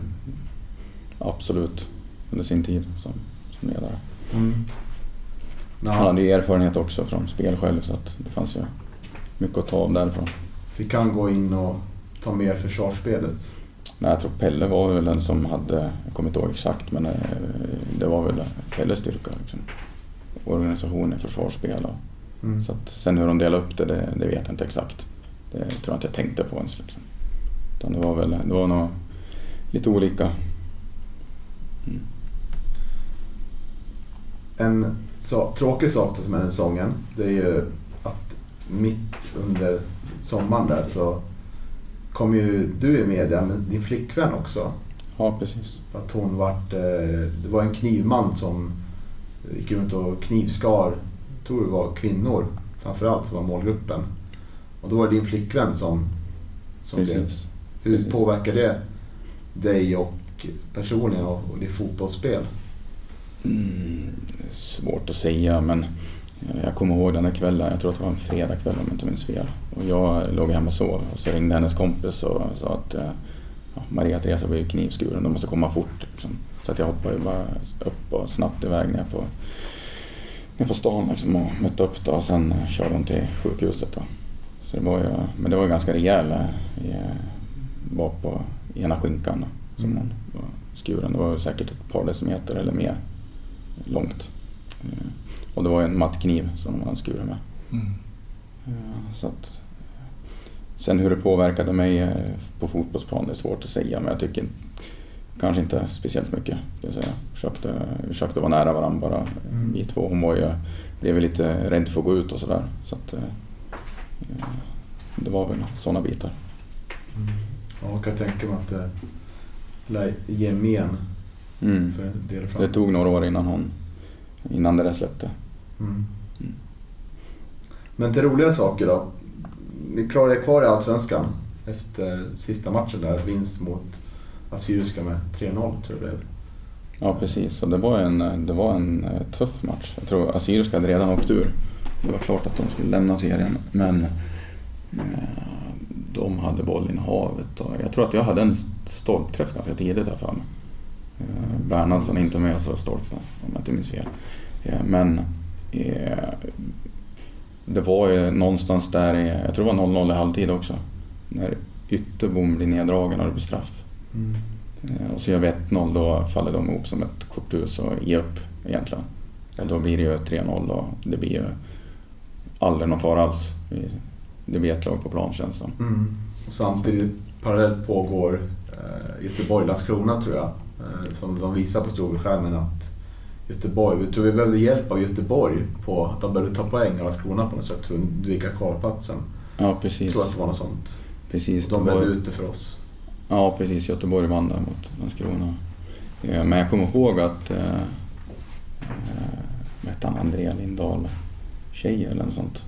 absolut under sin tid som, som ledare. Mm. Han hade ju erfarenhet också från spel själv så att det fanns ju mycket att ta av därifrån. Fick han gå in och ta mer försvarsspelet? Nej, jag tror Pelle var väl den som hade, jag kommer inte ihåg exakt, men eh, det var väl Pelles styrka. Liksom. Organisation i försvarsspel. Och, Mm. så att, sen hur de delade upp det, det, det vet jag inte exakt. Det tror jag inte jag tänkte på ens. Liksom. Utan det var väl, det var nog lite olika. Mm. En så, tråkig sak med den säsongen, det är ju att mitt under sommaren där så kom ju du i media med din flickvän också. Ja, precis. Att hon vart, eh, det var en knivman som gick runt och knivskar, tror det var kvinnor framförallt som var målgruppen. Och då var det din flickvän som, som blev... precis. Hur precis. påverkar det dig och personligen och, och ditt fotbollsspel? Mm, svårt att säga men jag kommer ihåg den där kvällen, jag tror att det var en fredagkväll om jag inte minns fel. Och jag låg hemma och sov och så ringde hennes kompis och sa att eh, ja, Maria Teresa blev knivskuren, de måste komma fort. Liksom. Så att jag hoppade bara upp och snabbt iväg ner på, ner på stan liksom, och mötte upp då, och sen eh, körde hon till sjukhuset. Då. Så det var ju, men det var ju ganska rejäl eh, var på ena skinkan som Mm. hon var skuren. Det var säkert ett par decimeter eller mer långt. Eh, Och det var ju en mattkniv som de hade skurit med. Mm. Eh, Så att, sen hur det påverkade mig eh, på fotbollsplan det är svårt att säga men jag tycker kanske inte speciellt mycket. Jag säga. Försökte, försökte vara nära varandra bara Mm. vi två. Hon var ju, blev lite rädd för att gå ut och sådär. Så att, eh, eh, det var väl sådana bitar. Ja, jag kan tänka mig att det lär ge men Mm. Det tog några år innan hon innan det där släppte. Mm. Mm. Men till roliga saker då. Ni klarade er kvar i Allsvenskan efter sista matchen där. Vinst mot Assyriska med 3-0 tror jag det blev. Ja precis, och det var en, det var en eh, tuff match. Jag tror Assyriska hade redan åkt ur. Det var klart att de skulle lämna serien men eh, de hade bollinnehavet i havet och jag tror att jag hade en stolpträff ganska tidigt här för mig. Eh, Bernhardsson inte med så stolpen om jag inte minns fel. Men det var ju någonstans där, jag tror det var 0-0 i halvtid också. När Ytterbom blir neddragen och det blir straff. Eh, Och så gör vi 1-0, då faller de ihop som ett korthus och ger upp egentligen. Och då blir det ju 3-0 och det blir ju aldrig någon fara alls. Det blir ett lag på plan känns som. Mm. Och samtidigt parallellt pågår eh, Göteborg-Landskrona tror jag. Eh, som de visar på storskärmen att Göteborg, vi tror vi behövde hjälp av Göteborg på att de behövde ta poäng av Landskrona på något sätt för att undvika kvalplatsen. Ja Jag precis. tror att det var något sånt. precis. De det var- redde ut det för oss. Ja precis, Göteborg vann där mot Landskrona. Eh, Men jag kommer ihåg att eh, eh, vad hette han, Andrea Lindahl tjej eller något sånt.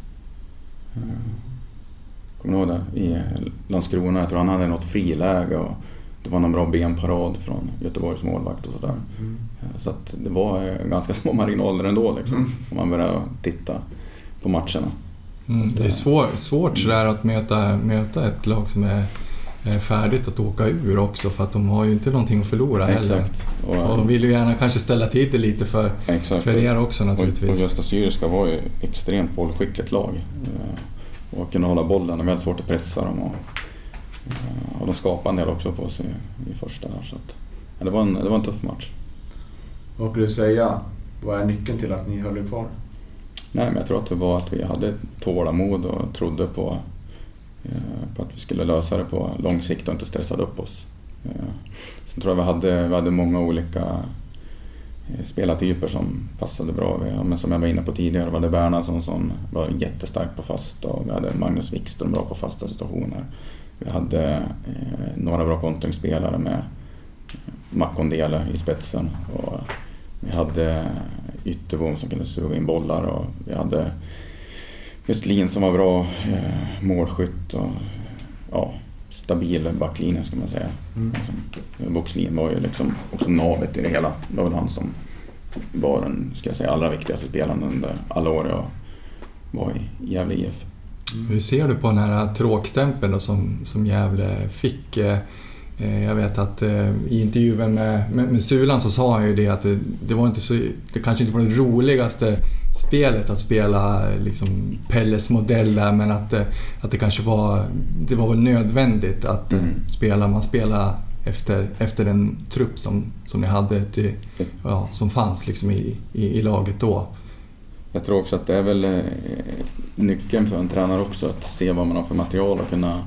Eh, Kommer du ihåg det? I Landskrona, jag tror han hade något friläge och det var någon bra benparad från Göteborgs målvakt och sådär. Eh, Så att det var eh, ganska <laughs> små marginaler ändå liksom. Mm. Om man började titta på matcherna. Mm, det är svår, svårt sådär att möta, möta ett lag som är är färdigt att åka ur också för att de har ju inte någonting att förlora heller. Exakt. Och, Och de vill ju gärna kanske ställa till det lite för, exakt. för er också Och, och naturligtvis. Gösta Syriska var ju extremt bollskickligt lag. Eh, Och kunde hålla bollen, de hade svårt att pressa dem. Och, och de skapade en del också på sig i första där. Så att, ja, det, var en, det var en tuff match. Vad skulle du säga, vad är nyckeln till att ni höll er kvar? Nej, men jag tror att det var att vi hade tålamod och trodde på, eh, på att vi skulle lösa det på lång sikt och inte stressade upp oss. Eh, Sen tror jag vi hade, vi hade många olika eh, spelartyper som passade bra. Vi, ja, men som jag var inne på tidigare, vi hade Bernhardsson som var jättestark på fasta och vi hade Magnus Wikström bra på fasta situationer. Vi hade eh, några bra kontringsspelare med Makondele i spetsen. Och vi hade Ytterbom som kunde suga in bollar och vi hade Westlin som var bra eh, målskytt och ja, stabil backlinje ska man säga. Mm. Liksom, Boxlin var ju liksom också navet i det hela. Det var väl han som var den ska jag säga, allra viktigaste spelaren under alla år jag var i Gävle IF. Hur ser du på den här tråkstämpeln som, som Gävle fick? Eh, eh, Jag vet att eh, i intervjun med, med, med Sulan så sa han ju det att det, det var inte så... Det kanske inte var det roligaste spelet att spela liksom Pelles modell där men att, att det kanske var... Det var väl nödvändigt att Mm. spela. Man spelade efter, efter den trupp som, som ni hade till, ja, som fanns liksom i, i, i laget då. Jag tror också att det är väl eh, nyckeln för en tränare också att se vad man har för material och kunna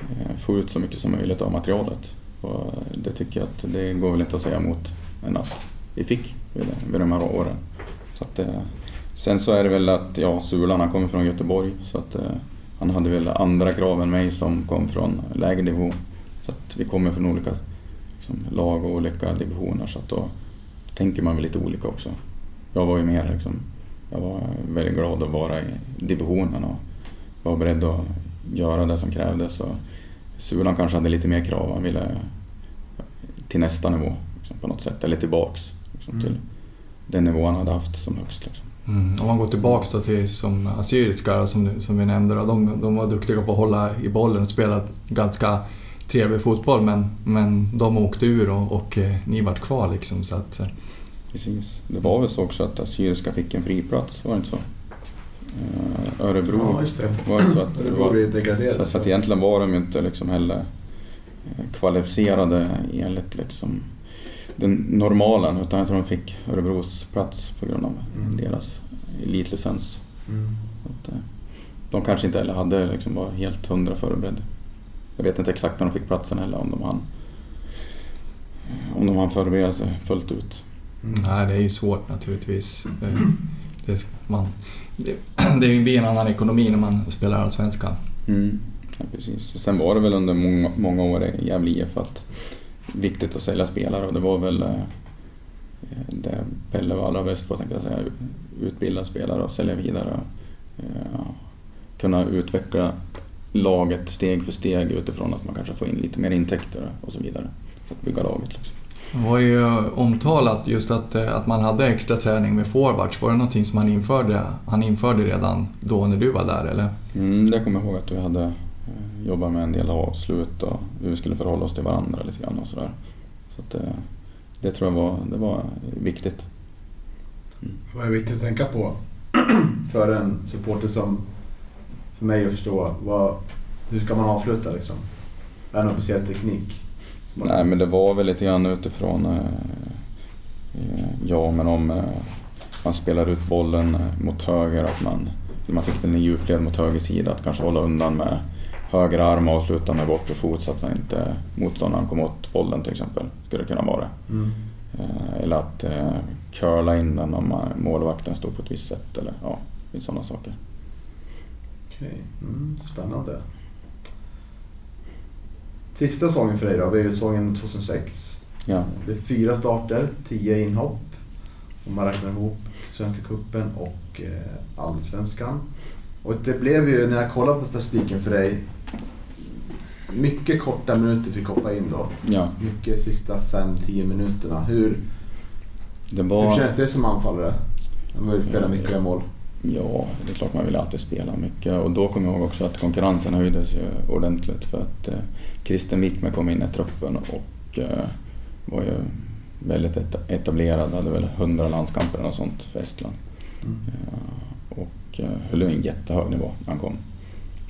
eh, få ut så mycket som möjligt av materialet. Och eh, det tycker jag att det går väl inte att säga emot än att vi fick vid, vid de här åren. Så att, sen så är det väl att, ja, Sulan han kommer från Göteborg så att han hade väl andra krav än mig som kom från lägre division. Så att vi kommer från olika liksom, lag och olika divisioner så att då tänker man väl lite olika också. Jag var ju mer liksom, jag var väldigt glad att vara i divisionen och var beredd att göra det som krävdes. Och Sulan kanske hade lite mer krav, han ville till nästa nivå liksom, på något sätt, eller tillbaks liksom, Mm. till den nivå han hade haft som högst. Liksom. Mm. Om man går tillbaks då till som assyriska som, som vi nämnde då, de, de var duktiga på att hålla i bollen och spela ganska trevlig fotboll men, men de åkte ur och, och eh, ni vart kvar liksom så att... Precis. Det var väl så också att Assyriska fick en friplats, var det inte så? Eh, Örebro Ja, det. var det så att Det var. Så, så att egentligen var de ju inte liksom heller eh, kvalificerade enligt liksom den normalen utan jag tror de fick Örebros plats på grund av Mm. deras elitlicens. Mm. Att, eh, de kanske inte heller hade liksom var helt hundra förberedda. Jag vet inte exakt när de fick platsen heller om de hann om de hann förbereda sig fullt ut. Mm. Nej, det är ju svårt naturligtvis. Eh, Det, man, det, <clears throat> det blir en annan ekonomi när man spelar Allsvenskan. Mm. Ja, precis. Sen var det väl under många, många år i Gävle IF att viktigt att sälja spelare och det var väl eh, det Pelle var allra bäst på tänkte jag säga. Utbilda spelare och sälja vidare. Eh, kunna utveckla laget steg för steg utifrån att man kanske får in lite mer intäkter och så vidare. Så att bygga laget. Liksom. Det var ju omtalat just att, eh, att man hade extra träning med forwards. Var det någonting som han införde, han införde redan då när du var där eller? Mm, det kommer jag ihåg att vi hade eh, jobbat med en del avslut och hur vi skulle förhålla oss till varandra lite grann och sådär. Så att, eh, det tror jag var, det var viktigt. Vad är viktigt att tänka på <clears throat> för en supporter som, för mig att förstå, vad, hur ska man avsluta liksom? Är det en officiell teknik? Nej men det var väl lite grann utifrån, eh, eh, ja men om eh, man spelar ut bollen mot höger, att man, man fick den i djupled mot höger sida, att kanske hålla undan med höger arm och avsluta med bortre fot så att han inte motståndaren kom åt bollen till exempel. Skulle det kunna vara. Mm. Eh, Eller att eh, curla in den om man- målvakten står på ett visst sätt eller ja, sådana saker. Okej, mm, spännande. Sista säsongen för dig då, det är ju säsongen 2006. Ja, Det är fyra starter, tio inhopp. Om man räknar ihop Svenska Cupen och eh, Allsvenskan. Och det blev ju, när jag kollade på statistiken för dig, mycket korta minuter fick hoppa in då. ja. Mycket sista 5-10 minuterna. Hur, Det hur var... känns det som anfallare? När man vill spela mycket göra mål. Ja, det är klart man vill alltid spela mycket och då kommer jag ihåg också att konkurrensen höjdes ju ordentligt för att eh, Christer Wickman kom in i truppen och eh, var ju väldigt eta- etablerad, hade väl 100 landskamper och sånt för Estland. Mm. Eh, och eh, höll en jättehög nivå när han kom.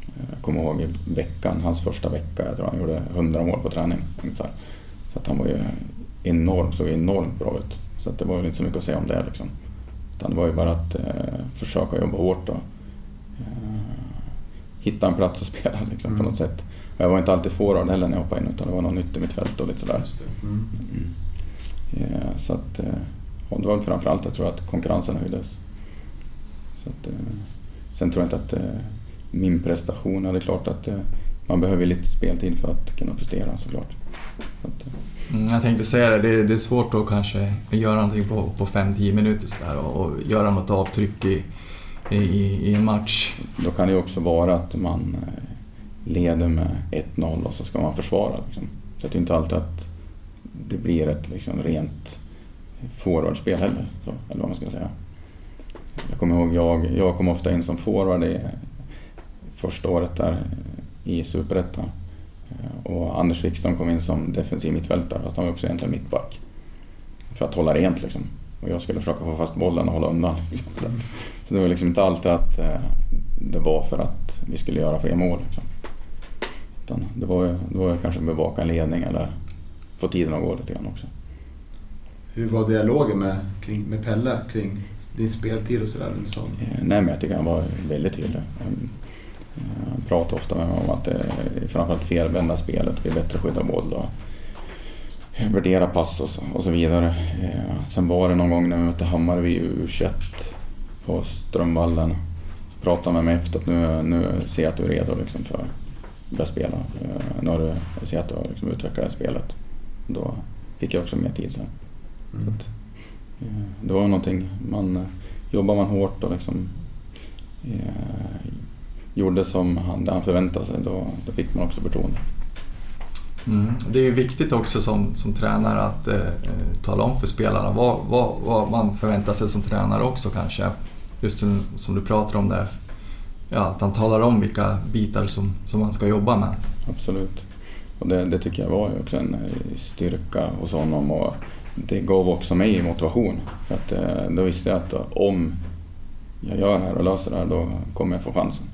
Eh, Jag kommer ihåg i veckan, hans första vecka, jag tror han gjorde 100 mål på träning ungefär. Så att han var ju enorm, såg enormt bra ut. Så att det var ju inte så mycket att säga om det liksom. Utan det var ju bara att eh, försöka jobba hårt och eh, hitta en plats att <laughs> spela liksom, Mm. på något sätt. Och jag var inte alltid forward heller när jag hoppade in utan det var något nytt i mitt fält och lite sådär. Just det. Mm. Mm. Eh, så att, eh, ja, det var framförallt jag tror att konkurrensen höjdes. Så att, eh, sen tror jag inte att min prestation, ja, det är klart att man behöver lite speltid för att kunna prestera såklart. Så att, Mm, jag tänkte säga det, det, det är svårt att kanske göra någonting på, på 5-10 minuter sådär och, och göra något avtryck i, i, i en match. Då kan det ju också vara att man eh, leder med 1-0 och så ska man försvara. Liksom. Så det är inte alltid att det blir ett liksom, rent forwardspel heller, så, eller vad man ska säga. Jag kommer ihåg, jag, jag kom ofta in som forward i första året där i Superettan. Och Anders Wikström kom in som defensiv mittfältare, fast han var också egentligen mittback. För att hålla rent liksom. Och jag skulle försöka få fast bollen och hålla undan. Liksom. Så det var liksom inte alltid att eh, det var för att vi skulle göra fler mål. Liksom. Utan det var ju, det var ju kanske bevaka en ledning eller få tiden att gå lite grann också. Hur var dialogen med, kring, med Pelle kring din speltid och sådär? Så. Eh, nej men jag tycker han var väldigt tydlig. Han pratade ofta med mig om att det är framförallt felvända spelet, vi är bättre skydda boll och värdera pass och så, och så vidare. Eh, sen var det någon gång när vi mötte Hammarby U21 på Strömvallen. Så pratade han med mig efter att nu, nu ser jag att du är redo liksom för att börja spela. Eh, nu har du, jag ser att du har liksom utvecklat det här spelet. Då fick jag också mer tid sen. Mm. Att, eh, det var någonting, man, jobbar man hårt och liksom eh, gjorde som han, han förväntade sig, då, då fick man också förtroende. Mm. Det är ju viktigt också som, som tränare att eh, tala om för spelarna vad, vad, vad, man förväntar sig som tränare också kanske. Just som, du pratar om där, ja, att han talar om vilka bitar som, som man ska jobba med. Absolut. Och det, det tycker jag var ju också en styrka hos honom och det gav också mig motivation. För att, eh, då visste jag att om jag gör det här och löser det här, då kommer jag få chansen.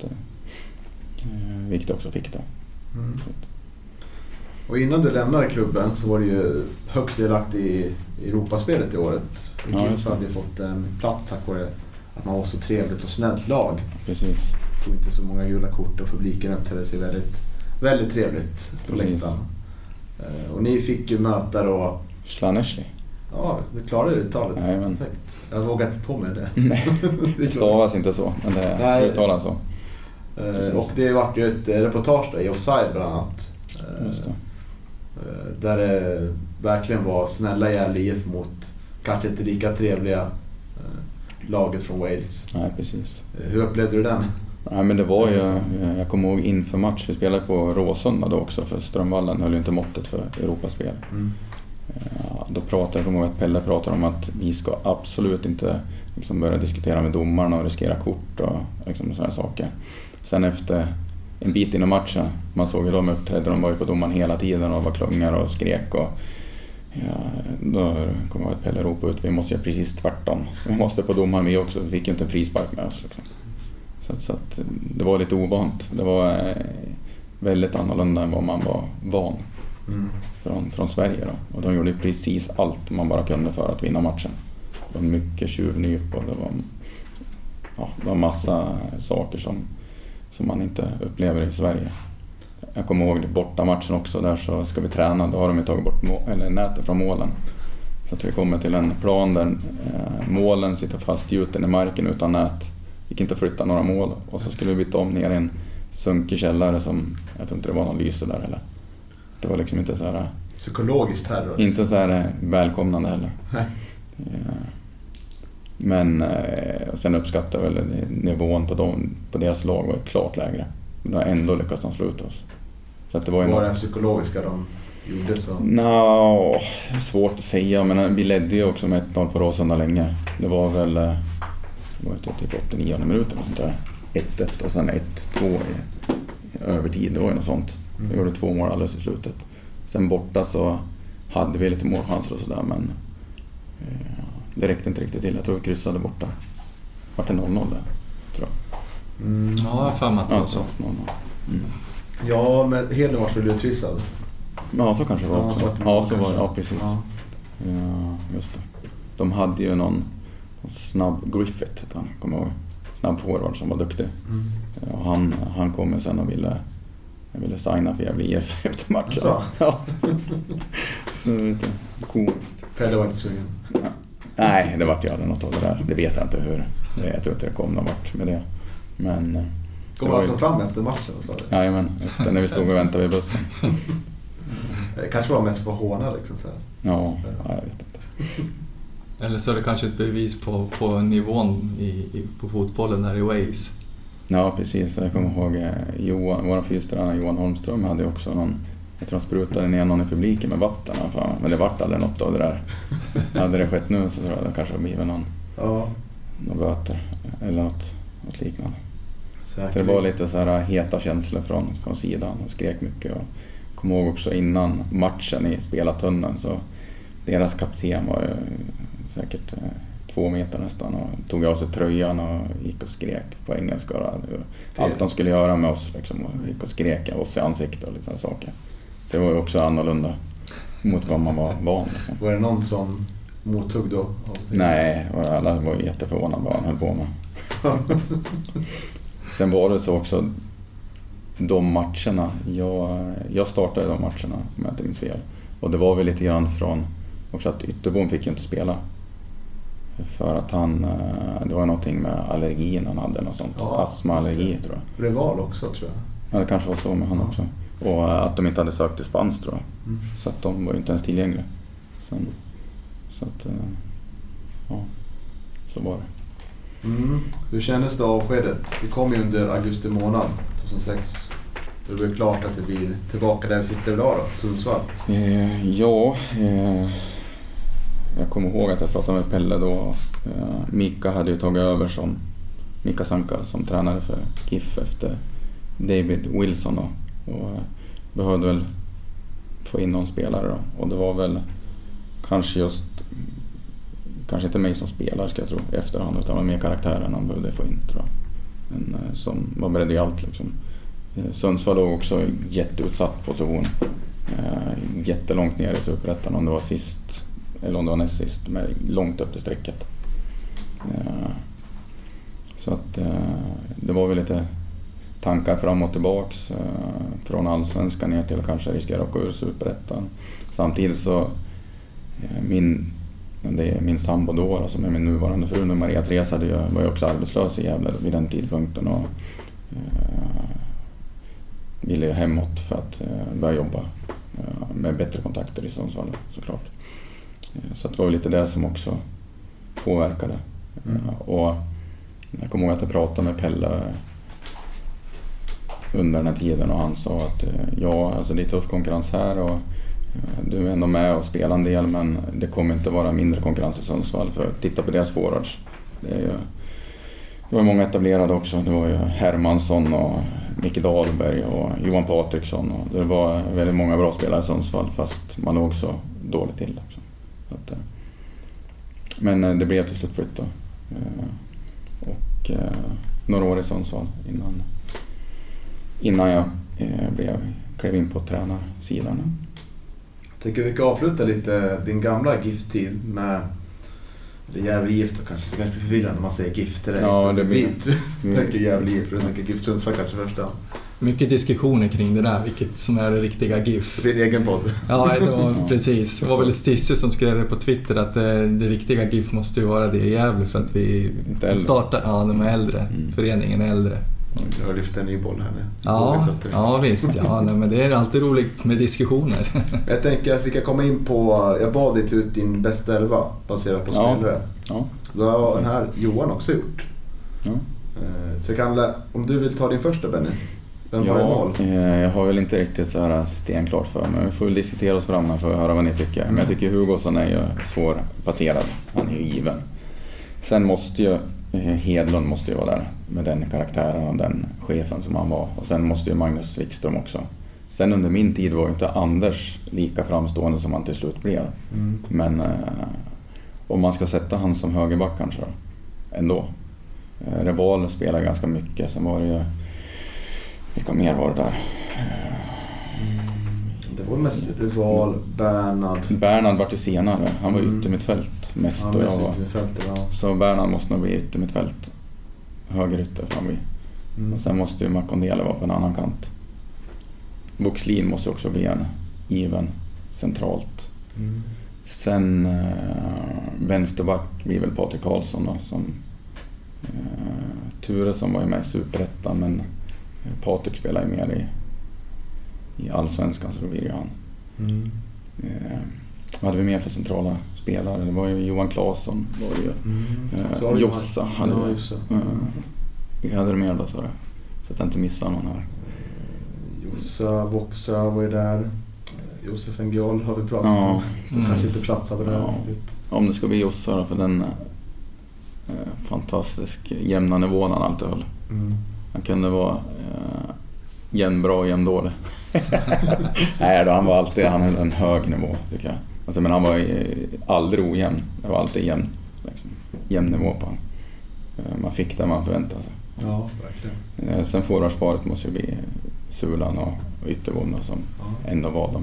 Så att, eh, vilket jag också fick då. Mm. Och innan du lämnade klubben så var du ju högst delaktig i Europaspelet i året. Och ja, GIF hade fått en plats tack vare att man var så trevligt och snällt lag. Precis. Tog inte så många gula kort och publiken uppträdde sig väldigt, väldigt trevligt på läktaren. Eh, och ni fick ju möta då... Slanesli. Ja, du klarade uttalet. Jajamän. Jag vågar inte på mig det. <laughs> Nej, <laughs> det stavas inte så, men det uttalas så. Precis. Och det vart ju ett reportage då, i Offside bland annat. Eh, där det verkligen var snälla Gävle IF mot kanske inte lika trevliga eh, laget från Wales. Nej, precis. Eh, hur upplevde du den? Nej, men det var ju, jag kommer ihåg inför match, vi spelade på Råsunda då också för Strömvallen höll ju inte måttet för Europaspel. Mm. Då pratade jag, kommer ihåg att Pelle pratade om att vi ska absolut inte liksom börja diskutera med domarna och riskera kort och liksom sådana saker. Sen efter en bit in i matchen, man såg hur de uppträdde, de var ju på domaren hela tiden och var klungar och skrek. Och, ja, då kom jag att Pelle ropade ut, vi måste göra precis tvärtom. Vi måste på domaren vi också, vi fick ju inte en frispark med oss. Liksom. Så, så att, det var lite ovant. Det var eh, väldigt annorlunda än vad man var van mm. från, från Sverige. Då. Och de gjorde precis allt man bara kunde för att vinna matchen. Det var mycket tjuvnyp och det var, ja, det var massa saker som som man inte upplever i Sverige. Jag kommer ihåg bortamatchen också, där så ska vi träna, då har de ju tagit bort eller nätet från målen. Så att vi kommer till en plan där eh, målen sitter fastgjuten i marken utan nät. gick inte att flytta några mål och så skulle vi byta om ner i en sunkig källare som, jag tror inte det var någon lyse där heller. Det var liksom inte så här... Psykologiskt terror? Inte så här välkomnande heller. Nej. Ja. Men eh, sen uppskattar väl nivån på, dem, på deras lag var klart lägre. Men ändå lyckades de slå ut oss. Så att det var, var det psykologiska de gjorde så? Nå, svårt att säga men vi ledde ju också med 1-0 på Råsunda länge. Det var väl eh, det var typ 89 minuter och sånt där. 1-1 och sen 1-2 i, övertid. Det var ju något sånt. Vi mm. gjorde två mål alldeles i slutet. Sen borta så hade vi lite målchanser och sådär men eh, det räckte inte riktigt till. Jag tror vi kryssade borta. Vart det 0-0 där? Tror jag. Mm, ja, jag har för mig att det var så. Mm. Ja, men Hedlund var väl utvisad? Ja, så kanske det var ja, också. Ja, så var det. Ja, precis. Ja. ja. just det. De hade ju någon, någon snabb Griffith, hette han, kommer jag ihåg. Snabb forward som var duktig. Mm. Och han, han kom sen och ville, ville signa för Gävle IF efter matchen. Alltså. <laughs> Ja. så lite komiskt. Pelle var inte sugen? Nej, det vart ju aldrig något av det där. Det vet jag inte hur. Jag tror inte det kom någon vart med det. Men... Eh, kom du alltså ju... fram efter matchen? Du? Jajamän, efter när vi stod och väntade vid bussen. <laughs> Det kanske var mest på håna liksom? Så Ja, ja, jag vet inte. Eller så är det kanske ett bevis på, på nivån i, i, på fotbollen där i Wales. Ja, precis. Jag kommer ihåg eh, Johan, vår fystränare Johan Holmström hade också någon jag tror han sprutade ner någon i publiken med vatten. Men det vart aldrig något av det där. hade det skett nu så tror jag det kanske hade blivit någon, ja. någon böter eller något, något liknande. Säkert. Så det var lite så här heta känslor från, från sidan och skrek mycket. Och kom ihåg också innan matchen i spelartunneln så deras kapten var ju säkert eh, två meter nästan och tog av sig tröjan och gick och skrek på engelska. Allt de skulle göra med oss liksom, och gick och skrek oss i ansiktet och sådana saker. Det var ju också annorlunda mot vad man var van liksom. Var det någon som mottog då? Nej, alla var jätteförvånade vad han höll på med. <laughs> Sen var det så också, de matcherna, jag, jag startade de matcherna om jag inte minns fel. Och det var väl lite grann från också att Ytterbom fick ju inte spela. För att han, eh, det var någonting med allergin han hade, något sånt. Ja, Astmaallergi tror jag. Reval också tror jag. Ja, det kanske var så med han ja. också. Och att de inte hade sökt dispens tror jag. Mm. Så att de var inte ens tillgängliga. Sen, så att, eh, ja, så var det. Mm. Hur kändes det avskedet? Det kom ju under augusti månad 2006. Det blev klart att det blir tillbaka där vi sitter idag då, Sundsvall. Eh, ja, eh, jag kommer ihåg att jag pratade med Pelle då. Eh, Mika hade ju tagit över som Mika Sanka som tränare för KIF efter David Wilson då. Och eh, behövde väl få in någon spelare då. Och det var väl kanske just, kanske inte mig som spelare ska jag tro i efterhand, utan det var mer karaktären han behövde få in tror jag. Men, eh, som var beredd i allt liksom. Eh, Sundsvall låg också i jätteutsatt position. Jättelångt ner i Superettan, om det var sist eller om det var näst sist, men långt upp till strecket. Så att det var väl lite tankar fram och tillbaks. Eh, från allsvenskan ner till kanske riskera att åka ur superettan. Samtidigt så, eh, min, det är min sambo då, som är min nuvarande fru, Maria Therese, hade ju, var ju också arbetslös i Gävle vid den tidpunkten och eh, ville ju hemåt för att eh, börja jobba eh, med bättre kontakter i Sundsvall såklart. Eh, så det var lite det som också påverkade. Mm. Och jag kommer ihåg att jag pratade med Pelle under den här tiden och han sa att eh, ja, alltså det är tuff konkurrens här och eh, du är ändå med och spelar en del men det kommer inte vara mindre konkurrens i Sundsvall för titta på deras forwards. Det, är ju, det var många etablerade också. Det var ju Hermansson och Micke Dahlberg och Johan Patriksson. Och det var väldigt många bra spelare i Sundsvall fast man låg så dåligt till. Också. Att, eh, men det blev till slut flytt då. Och några år i Sundsvall innan innan jag eh, blev, klev in på tränarsidan. Jag tänker vi ska avsluta lite din gamla GIF-tid med eller Gävle IF då kanske. Det kanske blir förvirrande när man säger GIF till dig. Ja, det blir... Du <laughs> tänker Gävle IF, du tänker GIF Sundsvall kanske första. Mycket diskussioner kring det där, vilket som är det riktiga GIF. Det en egen podd. Ja, det var, <laughs> precis. Det var väl Stisse som skrev det på Twitter att det, eh, det riktiga GIF måste ju vara det i Gävle för att vi startar... Ja, de är äldre. Mm. Föreningen är äldre. Du har lyft en ny boll här nu. Ja, ja visst. Ja, <laughs> nej, men det är alltid roligt med diskussioner. jag tänker att vi kan komma in på... Jag bad dig ut din bästa elva baserat på spelare. Ja. Det har den här Johan också gjort. Ja. Eh, så kan, om du vill ta din första Benny. Vem ja, mål? Eh, jag har väl inte riktigt så här stenklart för mig. Vi får väl diskutera oss fram här för att höra vad ni tycker. Men jag tycker Hugosson är ju svårpasserad. Han är ju given. Sen måste ju Hedlund måste ju vara där med den karaktären och den chefen som han var. Och sen måste ju Magnus Wikström också. Sen under min tid var ju inte Anders lika framstående som han till slut blev. Mm. Men eh, om man ska sätta han som högerback kanske då, ändå. Eh, Reval spelar ganska mycket. Sen var det ju... Vilka mer var det där? Det var mest Rival, Bernhard. Bernhard vart ju senare. Han var mm. yttermittfält mest. Ja, och jag var. Ja. Så Bernhard måste nog bli yttermittfält. Högerytter får han bli. Mm. Och sen måste ju Makondele vara på en annan kant. Boxlin måste också bli en given centralt. Mm. Sen äh, vänsterback blir väl Patrik Karlsson då, som äh, Turesson var ju med i Superettan men Patrik spelar ju mer i i Allsvenskan så då blir det han. Mm. Eh, vad hade vi mer för centrala spelare? Det var ju Johan Claesson. Var ju. Mm. Eh, Jossa hade ja, vi. Eh, Vilka hade du mer då sa du? Så att jag inte missar någon här. Jossa, Voxa var ju där. Josef Engiol har vi pratat Ja. om. Mm. Kanske inte platsade där Ja. Om det ska bli Jossa då, för den eh, fantastisk jämna nivån han alltid höll. Mm. Han kunde vara eh, jämn bra och jämn dålig. <laughs> Nej då, han var alltid, han höll en hög nivå tycker jag. Alltså, men han var aldrig ojämn. Det var alltid jämn, liksom, jämn nivå på honom. Eh, man fick det man förväntade sig. Ja, verkligen. Eh, sen forwardsparet måste ju bli Sulan och, och Ytterbo som Ja. ändå var de,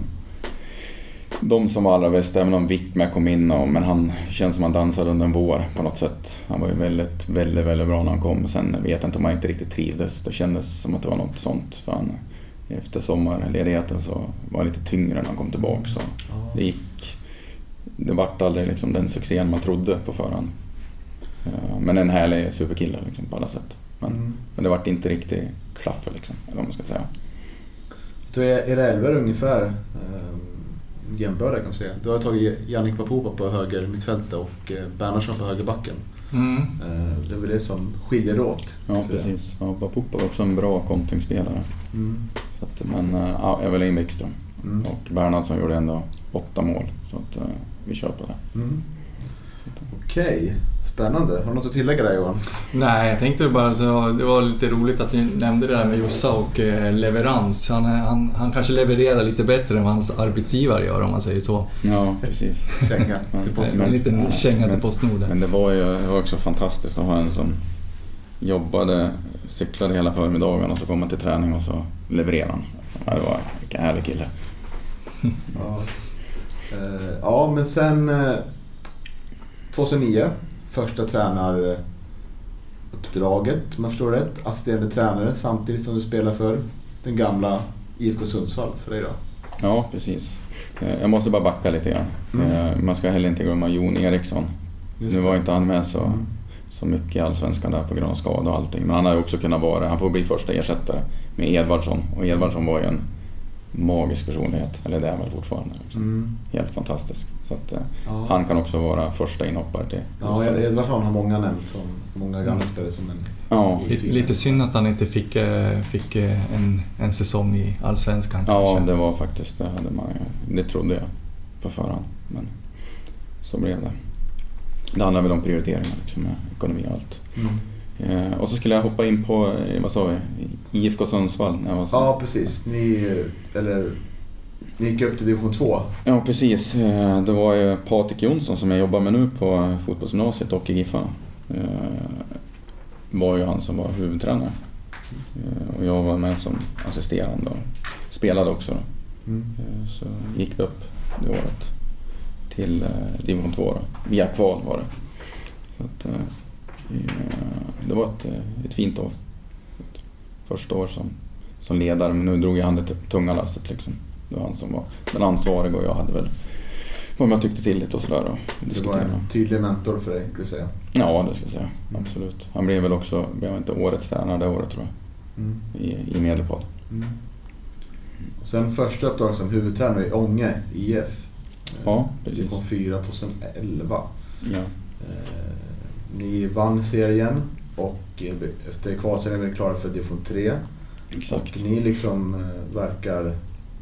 de som var allra bäst. Även om Wickman kom in, och, men han känns som han dansade under en vår på något sätt. Han var ju väldigt, väldigt, väldigt bra när han kom. Sen vet jag inte om han inte riktigt trivdes. Det kändes som att det var något sånt. För han, efter sommarledigheten så var lite tyngre när han kom tillbaka. Så det gick... Det vart aldrig liksom den succén man trodde på förhand. Eh, Men en härlig superkille liksom, på alla sätt. Men, Mm. men det vart inte riktigt klaffe liksom, eller vad man ska säga. Då är era elver ungefär eh, jämbördiga kan man säga. Du har tagit Jannik Papupa på höger mittfältet och eh, Bernhardsson på högerbacken. Mm. Eh, det är väl det som skiljer åt. Ja, precis. Ja, Bapupa var också en bra kontringsspelare. Mm. Så att, men äh, ja, Evelin Wikström Mm. och Bernhardsson gjorde ändå åtta mål. Så att äh, vi kör på det. Mm. Okej, spännande. Har du något att tillägga där Johan? Nej, jag tänkte bara så det var lite roligt att du nämnde det där med Jossa och eh, leverans. Han, han, han kanske levererar lite bättre än vad hans arbetsgivare gör om man säger så. Ja, precis. Känga till <laughs> Postnord. En liten ja, känga till men- Postnord. Men det var ju det var också fantastiskt att ha en som jobbade, cyklade hela förmiddagen och så kom han till träning och så levererade han. Så, det var vilken härlig kille. Ja. Eh, ja, men sen eh, 2009, första tränaruppdraget om jag förstår rätt. Assisterande tränare samtidigt som du spelar för den gamla IFK Sundsvall för dig då. Ja, precis. Eh, Jag måste bara backa lite grann. Mm. Eh, Man ska heller inte glömma Jon Eriksson. Just Nu var inte han med så, Mm. så mycket i Allsvenskan där på grund av skada och allting. Men han har ju också kunnat vara, han får bli första ersättare med Edvardsson. Och Edvardsson var ju en magisk personlighet, eller det är han väl fortfarande. Liksom. Mm. Helt fantastisk. Så att, eh, Ja. han kan också vara första inhoppare till Ja, Edvardsson har många nämnt som många gamla spelare som en... Ja, Lite, synd att han inte fick, eh, fick eh, en, en säsong i Allsvenskan ja, kanske. det var faktiskt det. Hade man, det trodde jag på förhand. Men så blev det. Det handlar väl om prioriteringar liksom, ekonomi och allt. Mm. Eh, och så skulle jag hoppa in på, vad sa vi, IFK Sundsvall. När jag var så. Ja, precis. Ni, eller, ni gick upp till division 2. Ja, precis. Eh, Det var ju Patrik Jonsson som jag jobbar med nu på fotbollsgymnasiet och i Giffarna. Eh, var ju han som var huvudtränare. Eh, Och jag var med som assisterande och spelade också. Mm. Så gick det upp det året till division 2 då. Via kval var det. Så att, det var ett, ett fint år. Första år som, som ledare, men nu drog jag han det tunga lasset liksom. Det var han som var den ansvariga och jag hade väl vad jag tyckte till lite och sådär och Det var en tydlig mentor för dig, skulle jag säga. Ja, det ska jag säga. Absolut. Han blev väl också, blev inte årets tränare det året tror jag, Mm. i, i Medelpad. Mm. Och sen första uppdraget som huvudtränare i Ånge IF. Ja, precis. Division 4 2011. Ja. Eh, ni vann serien och eh, efter kvalserien är ni klara för division 3. Exakt. Och ni liksom eh, verkar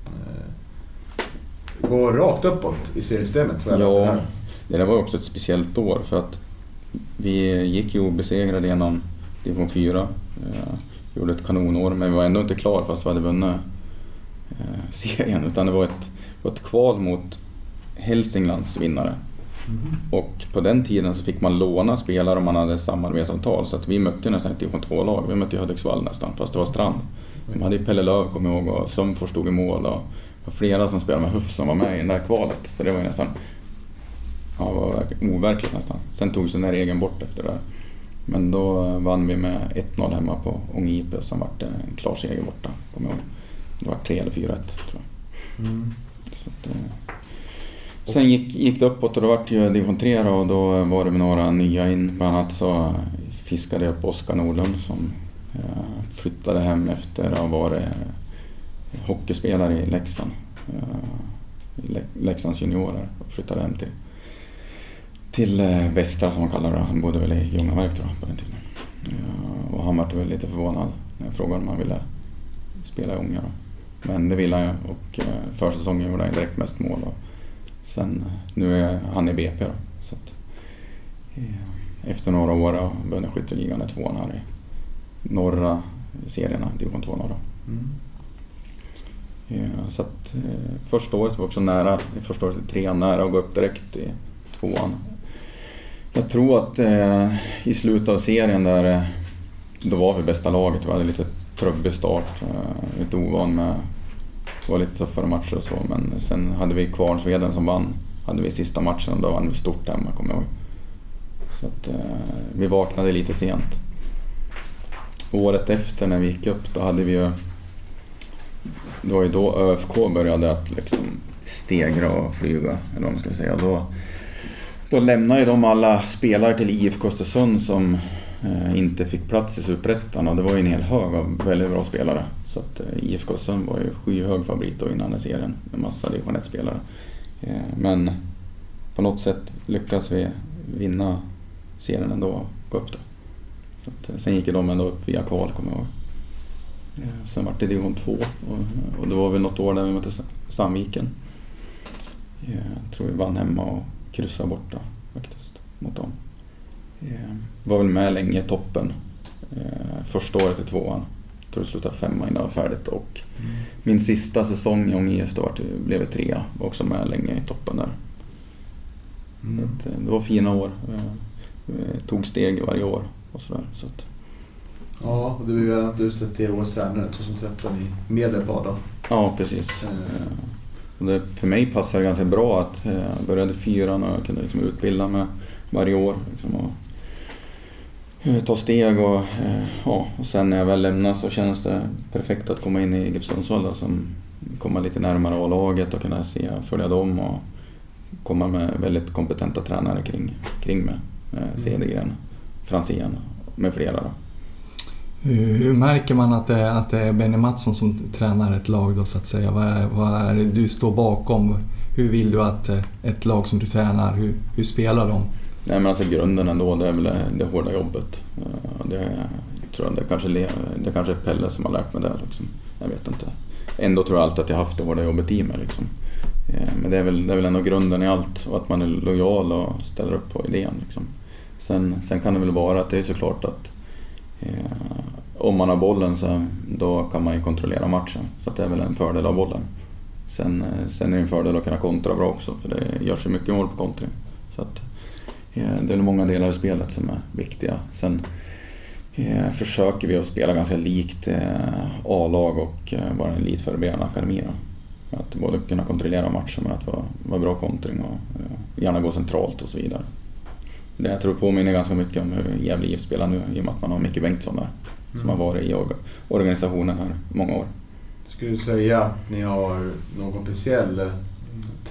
eh, gå rakt uppåt i seriesystemet. Ja. Det där var också ett speciellt år för att vi gick ju obesegrade genom division 4. Eh, gjorde ett kanonår men vi var ändå inte klara fast vi hade vunnit eh, <laughs> serien. Utan det var ett, var ett kval mot Hälsinglands vinnare. Mhm. Och på den tiden så fick man låna spelare om man hade samarbetsavtal. Så att vi mötte nästan ett division 2-lag. Vi mötte Hudiksvall nästan, fast det var Strand. De hade ju Pelle Löv, kommer jag ihåg, och Sömfors stod i mål. Och var flera som spelade med Huff som var med i det där kvalet. Så det var ju nästan ja, det var verk- overkligt nästan. Sen togs den där regeln bort efter det. där. Men då vann vi med 1-0 hemma på Ånge IP sen vart det en klar seger borta, kommer jag ihåg. Det var 3 eller 4-1 tror jag. Mm. Så att, eh. Sen gick, gick det uppåt och då vart ju division 3 då, och då var det med några nya in. Bland annat så fiskade jag upp Oskar Nordlund som jag flyttade hem efter att ha varit hockeyspelare i Leksand. Leksands juniorer och flyttade hem till, till eh, Västra som man kallar det. Han bodde väl i Ljungaverk tror jag på den tiden. Och han var väl lite förvånad när jag frågade om han ville spela i Ånge. Men det ville han ju och eh, försäsongen gjorde han direkt mest mål. Och sen, eh, nu är han i BP då. Så att, efter några år och vunnit skytteligan, är tvåan här i norra serierna, division 2 norra. Mm. Ja, så att, eh, första året var också nära, första året i trean, nära att gå upp direkt i tvåan. Jag tror att eh, i slutet av serien där, eh, då var vi bästa laget. Vi hade lite trubbig start, eh, lite ovan med, det var lite tuffare matcher och så. Men sen hade vi Kvarnsveden som vann, hade vi sista matchen och då vann vi stort hemma kommer jag ihåg. Så att, eh, vi vaknade lite sent. Året efter när vi gick upp då hade vi ju... Det var ju då ÖFK började att liksom stegra och flyga, eller vad man ska säga. Då, då lämnade ju de alla spelare till IFK Östersund som eh, inte fick plats i Superettan och det var ju en hel hög av väldigt bra spelare. Så att eh, IFK Östersund var ju skyhög favorit då innan den serien med massa division 1-spelare. Eh, men på något sätt lyckas vi vinna serien ändå och gå upp då. Att, eh, sen gick de ändå upp via kval kommer jag ihåg. Eh, sen vart det division 2 och, och det var väl något år där vi mötte Sandviken. Eh, jag tror vi vann hemma och kryssade borta faktiskt mot dem. Var väl med länge i toppen. Första året i tvåan. Jag tror det slutade femma innan det var färdigt och mm. min sista säsong i Ånge IF blev jag trea. Var också med länge i toppen där. Mm. Det var fina år. Tog steg varje år och sådär. Så att... Ja, och det var ju att du utsett till årets tränare 2013 i Medelpad då. Ja, precis. Mm. Och det, för mig passade det ganska bra att jag började fyran och jag kunde liksom utbilda mig varje år. Liksom och, eh, ta steg och, ja, och sen när jag väl lämnade så kändes det perfekt att komma in i GIF Sundsvall som komma lite närmare A-laget och kunna se, följa dem och komma med väldigt kompetenta tränare kring, kring mig. Mm. Cedergren, Franzén med flera. Då. Hur märker man att det, att det är Benny Mattsson som tränar ett lag då så att säga? Vad är, vad är det du står bakom? Hur vill du att eh, ett lag som du tränar, hur, hur spelar de? Nej men alltså grunden ändå, det är väl det hårda jobbet. Det, tror jag, det, kanske, det kanske är Pelle som har lärt mig det. Liksom. Jag vet inte. Ändå tror jag alltid att jag haft det hårda jobbet i mig. Liksom. Men det är, väl, det är väl ändå grunden i allt och att man är lojal och ställer upp på idén. Liksom. Sen, sen kan det väl vara att det är såklart att eh, om man har bollen så då kan man ju kontrollera matchen. Så det är väl en fördel av bollen. Sen, eh, sen är det en fördel att kunna kontra bra också för det görs ju mycket mål på kontring. Så att, eh, det är många delar i spelet som är viktiga. Sen eh, försöker vi att spela ganska likt eh, A-lag och eh, vara en elitförberedande akademi. Då. Att både kunna kontrollera matchen men att vara, vara bra kontring och eh, gärna gå centralt och så vidare. Det jag tror påminner ganska mycket om hur Gävle IF spelar nu i och med att man har Micke Bengtsson där. Mm. Som har varit i organisationen här många år. Skulle du säga att ni har någon speciell eh,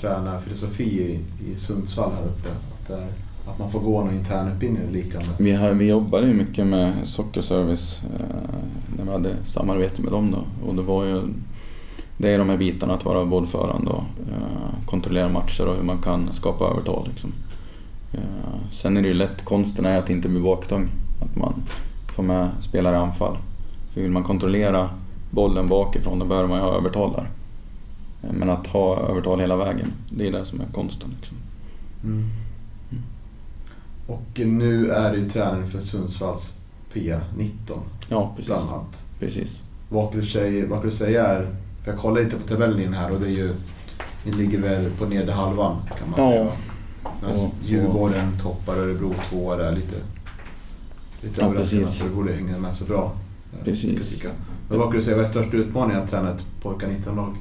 tränarfilosofi i, i Sundsvall här uppe? Att, är, att man får gå någon internutbildning eller liknande? Vi, har, vi jobbade ju mycket med Sockerservice eh, när vi hade samarbete med dem då. Och det var ju det är de här bitarna att vara bollförande och eh, kontrollera matcher och hur man kan skapa övertal. Liksom. Eh, sen är det ju lätt, konsten är att inte bli baktung. Att man får med spelare i anfall. För vill man kontrollera bollen bakifrån då behöver man ju ha övertal där. Eh, men att ha övertal hela vägen, det är det som är konsten. Liksom. Mm. Mm. Och nu är du tränare för Sundsvalls P19. Ja, precis. precis. Vad kan du säga, vad kan du säga är, för jag kollar lite på tabellen in här och det är ju, ni ligger väl på nedre halvan kan man ja. säga. Medan Djurgården toppar Örebro tvåa där lite. Lite ja, precis. Örebro hänger med så bra. Precis. Men vad kan du säga, vad är största utmaningen att träna ett pojkar 19-lag?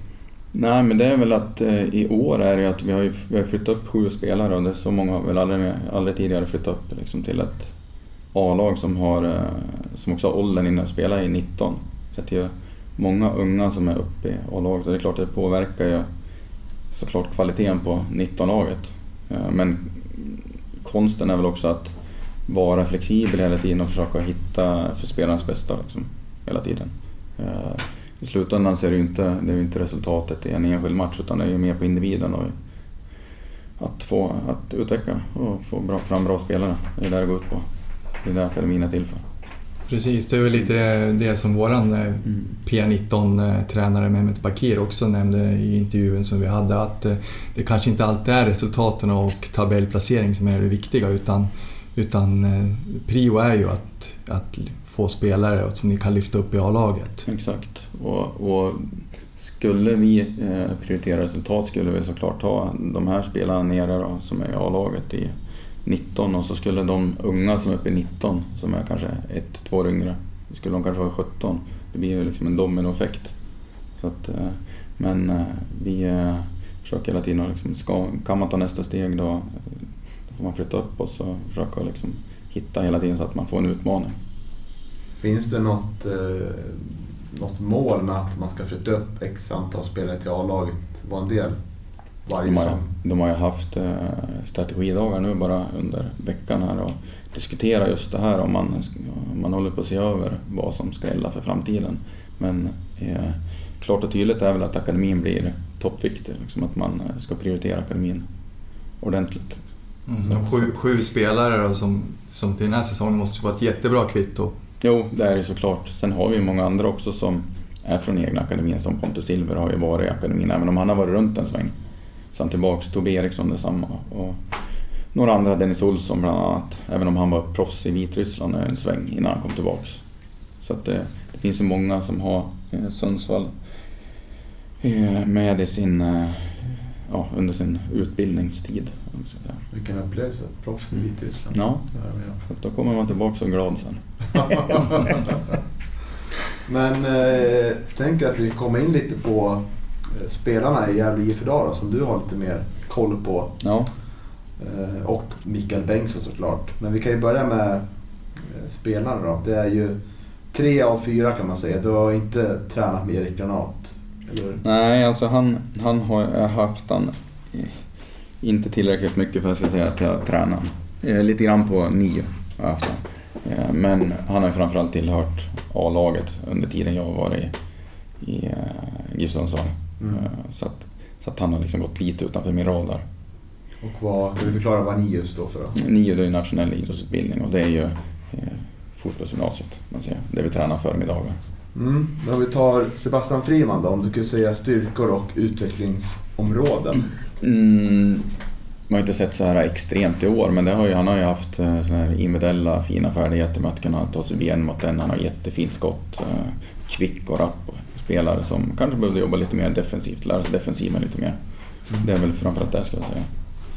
Nej, men det är väl att eh, i år är det att vi har, ju, vi har flyttat upp sju spelare och det är så många har väl aldrig, aldrig tidigare flyttat upp liksom, till ett A-lag som, har, eh, som också har åldern inne att spela i 19. Så att det är många unga som är uppe i A-laget och det är klart att det påverkar ju såklart kvaliteten på 19-laget. Eh, men konsten är väl också att vara flexibel hela tiden och försöka hitta för spelarnas bästa liksom, hela tiden. Eh, I slutändan så är det ju inte, det är inte resultatet i en enskild match utan det är ju mer på individen. Och att få att utveckla och få bra, fram bra spelare. Det är det det går ut på. Det är det akademin är till för. Precis, det är väl lite det som våran eh, Mm. P19-tränare eh, Mehmet Bakir också nämnde i intervjun som vi hade att eh, det kanske inte alltid är resultaten och tabellplacering som är det viktiga utan, utan prio är ju att, att få spelare som ni kan lyfta upp i A-laget. Exakt. Och, och skulle vi prioritera resultat skulle vi såklart ta de här spelarna nere då, som är i A-laget i 19 och så skulle de unga som är uppe i 19, som är kanske ett, två år yngre, skulle de kanske vara 17. Det blir ju liksom en dominoeffekt. Så att, eh, men eh, vi eh, försöker hela tiden att liksom, ska, kan man ta nästa steg då, då får man flytta upp och så försöka liksom hitta hela tiden så att man får en utmaning. Finns det något, eh, något mål med att man ska flytta upp x antal spelare till A-laget? Var en del varje De har, de har ju haft eh, strategidagar nu bara under veckan här och diskuterat just det här om man, man håller på att se över vad som ska gälla för framtiden. Men eh, klart och tydligt är väl att akademin blir toppviktig, liksom att man eh, ska prioritera akademin ordentligt. Mm. De sju, sju spelare då, som, som till den här säsongen måste ju vara ett jättebra kvitto. Jo, det är det såklart. Sen har vi ju många andra också som är från egna akademin, som Pontus Silver har ju varit i akademin, även om han har varit runt en sväng. Sen tillbaks, Tobbe Eriksson detsamma. Och några andra, Dennis Olsson bland annat, även om han var proffs i Vitryssland en sväng innan han kom tillbaks. Så att det, det finns ju många som har eh, Sundsvall eh, med i sin, eh, ja, under sin utbildningstid. Vilken upplevelse. Proffs i Vitryssland. Ja, så då kommer man tillbaks och glad sen. <laughs> Men eh, tänker att vi kommer in lite på eh, spelarna i Gävle IF idag då, som du har lite mer koll på. Ja, Eh, och Mikael Bengtsson såklart. Men vi kan ju börja med eh, spelarna då. Det är ju tre av fyra kan man säga. Du har inte tränat med Erik Granat. Eller? Nej, alltså han, han har haft han eh, inte tillräckligt mycket för att jag ska säga att jag tränar. Eh, lite grann på nio har jag haft han. Eh, men han har framförallt tillhört A-laget under tiden jag har varit i, i eh, Sundsvall. Mm. Eh, så, att, så att han har liksom gått lite utanför min radar. Och vad, kan du förklara vad NIU står för då? Nio det är nationell idrottsutbildning och det är ju eh, fotbollsgymnasiet, man säger, det vi tränar förmiddagar. Mm. Men om vi tar Sebastian Friman då, om du kunde säga styrkor och utvecklingsområden. Mm, man har inte sett så här extremt i år, men det har ju, han har ju haft eh, såna här individuella fina färdigheter med att kunna ta sig igen mot den. Han har jättefint skott, eh, kvick och rapp. Spelare som kanske behövde jobba lite mer defensivt, lära sig defensiven lite mer. Det är väl framförallt det skulle jag säga.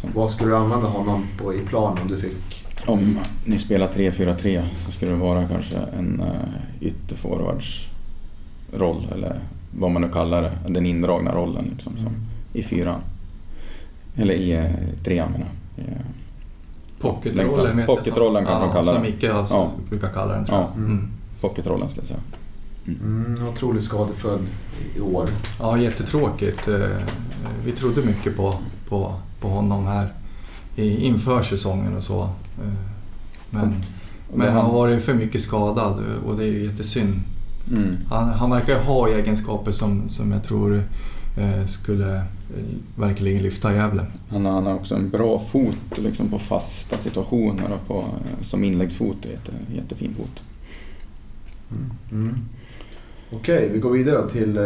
Så, Vad skulle du använda honom på i plan om du fick? om ni spelar 3-4-3 så skulle det vara kanske en uh, ytterforwardsroll eller vad man nu kallar det, den indragna rollen liksom, som, i fyran. Eller i uh, trean menar jag. Eh, Pocketrollen vet jag. Pocketrollen kanske de kallar Som den. Micke alltså Ja. brukar kalla den tror jag. Ja. Mm. Pocketrollen ska jag säga. Mm, otroligt skadefödd i år. Ja, jättetråkigt. Eh, Vi trodde mycket på, på, på honom här i- inför säsongen och så. Eh, Men, men han har varit för mycket skadad och det är ju jättesynd. Mm. Han, han verkar ju ha egenskaper som, som jag tror eh, skulle eh, verkligen lyfta Gävle. Han, har, han har också en bra fot liksom, på fasta situationer och på, eh, som inläggsfot. Jätte, jättefin fot. Mm. Okej, vi går vidare till eh,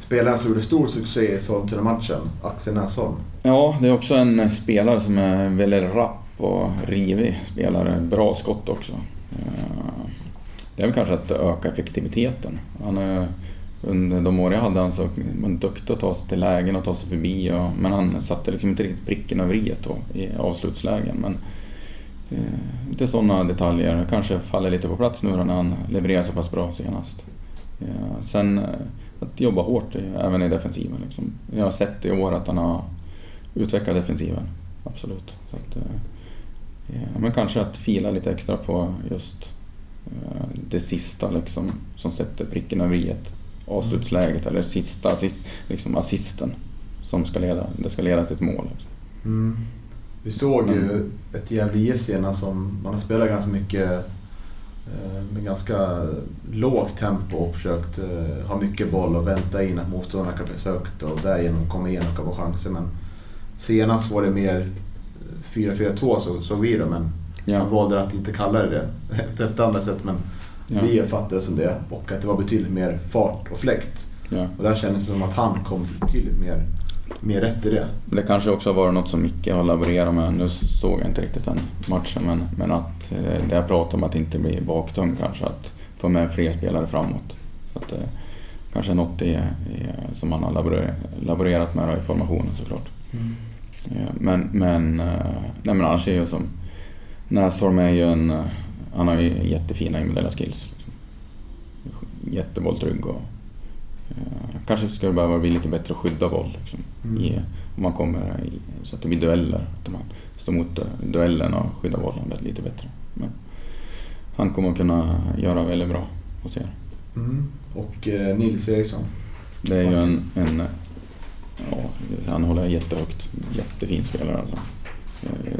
spelaren som gjorde stor succé i Sollentuna-matchen, Axel Näsholm. Ja, det är också en eh, spelare som är väldigt rapp och rivig spelare. Bra skott också. Eh, det är väl kanske att öka effektiviteten. Han är, under de år jag hade han så var han duktig att ta sig till lägen och ta sig förbi. Och, men han satte liksom inte riktigt pricken över i i avslutslägen. Men eh, lite sådana detaljer. Kanske faller lite på plats nu då när han levererar så pass bra senast. Eh, Sen eh, att jobba hårt även i defensiven. Liksom. Jag har sett i år att han har utvecklat defensiven. Absolut. Så att, eh, eh, men kanske att fila lite extra på just det sista liksom, som sätter pricken över i ett avslutsläget eller sista assist, liksom assisten som ska leda, det ska leda till ett mål. Liksom. Vi såg ju Mm. ett Gävle IF senast som man har spelat ganska mycket med ganska lågt tempo och försökt eh, ha mycket boll och vänta in att motståndarna kan pressa högt och därigenom komma igenom och få chanser. Men senast var det mer 4-4-2 så såg vi det men Ja. man valde att inte kalla det det <laughs> efter annat sätt. Men Ja. vi det som det och att det var betydligt mer fart och fläkt. Ja. Och där kändes det som att han kom betydligt mer, mer rätt i det. Det kanske också har varit något som Micke har laborerat med. Nu såg jag inte riktigt den matchen men, men att eh, det jag pratade om att inte bli baktung kanske. Att få med fler spelare framåt. Så att, eh, kanske något i, i, som han har laborerat, laborerat med i formationen såklart. Ja, men, men, eh, nej, men annars är ju som... Näsholm är ju en... eh, Han har ju jättefina individuella skills. Liksom. Jättebolltrygg och... eh, kanske skulle behöva bli lite bättre att skydda boll. Liksom, Mm. i, om man kommer i, så att det blir dueller. Att man står mot eh, duellen och skyddar bollen lite bättre. Men han kommer kunna göra väldigt bra hos er. Mm. Och eh, Nils Eriksson. Det är ju en, en ja, han håller jättehögt. Jättefin spelare alltså. Eh,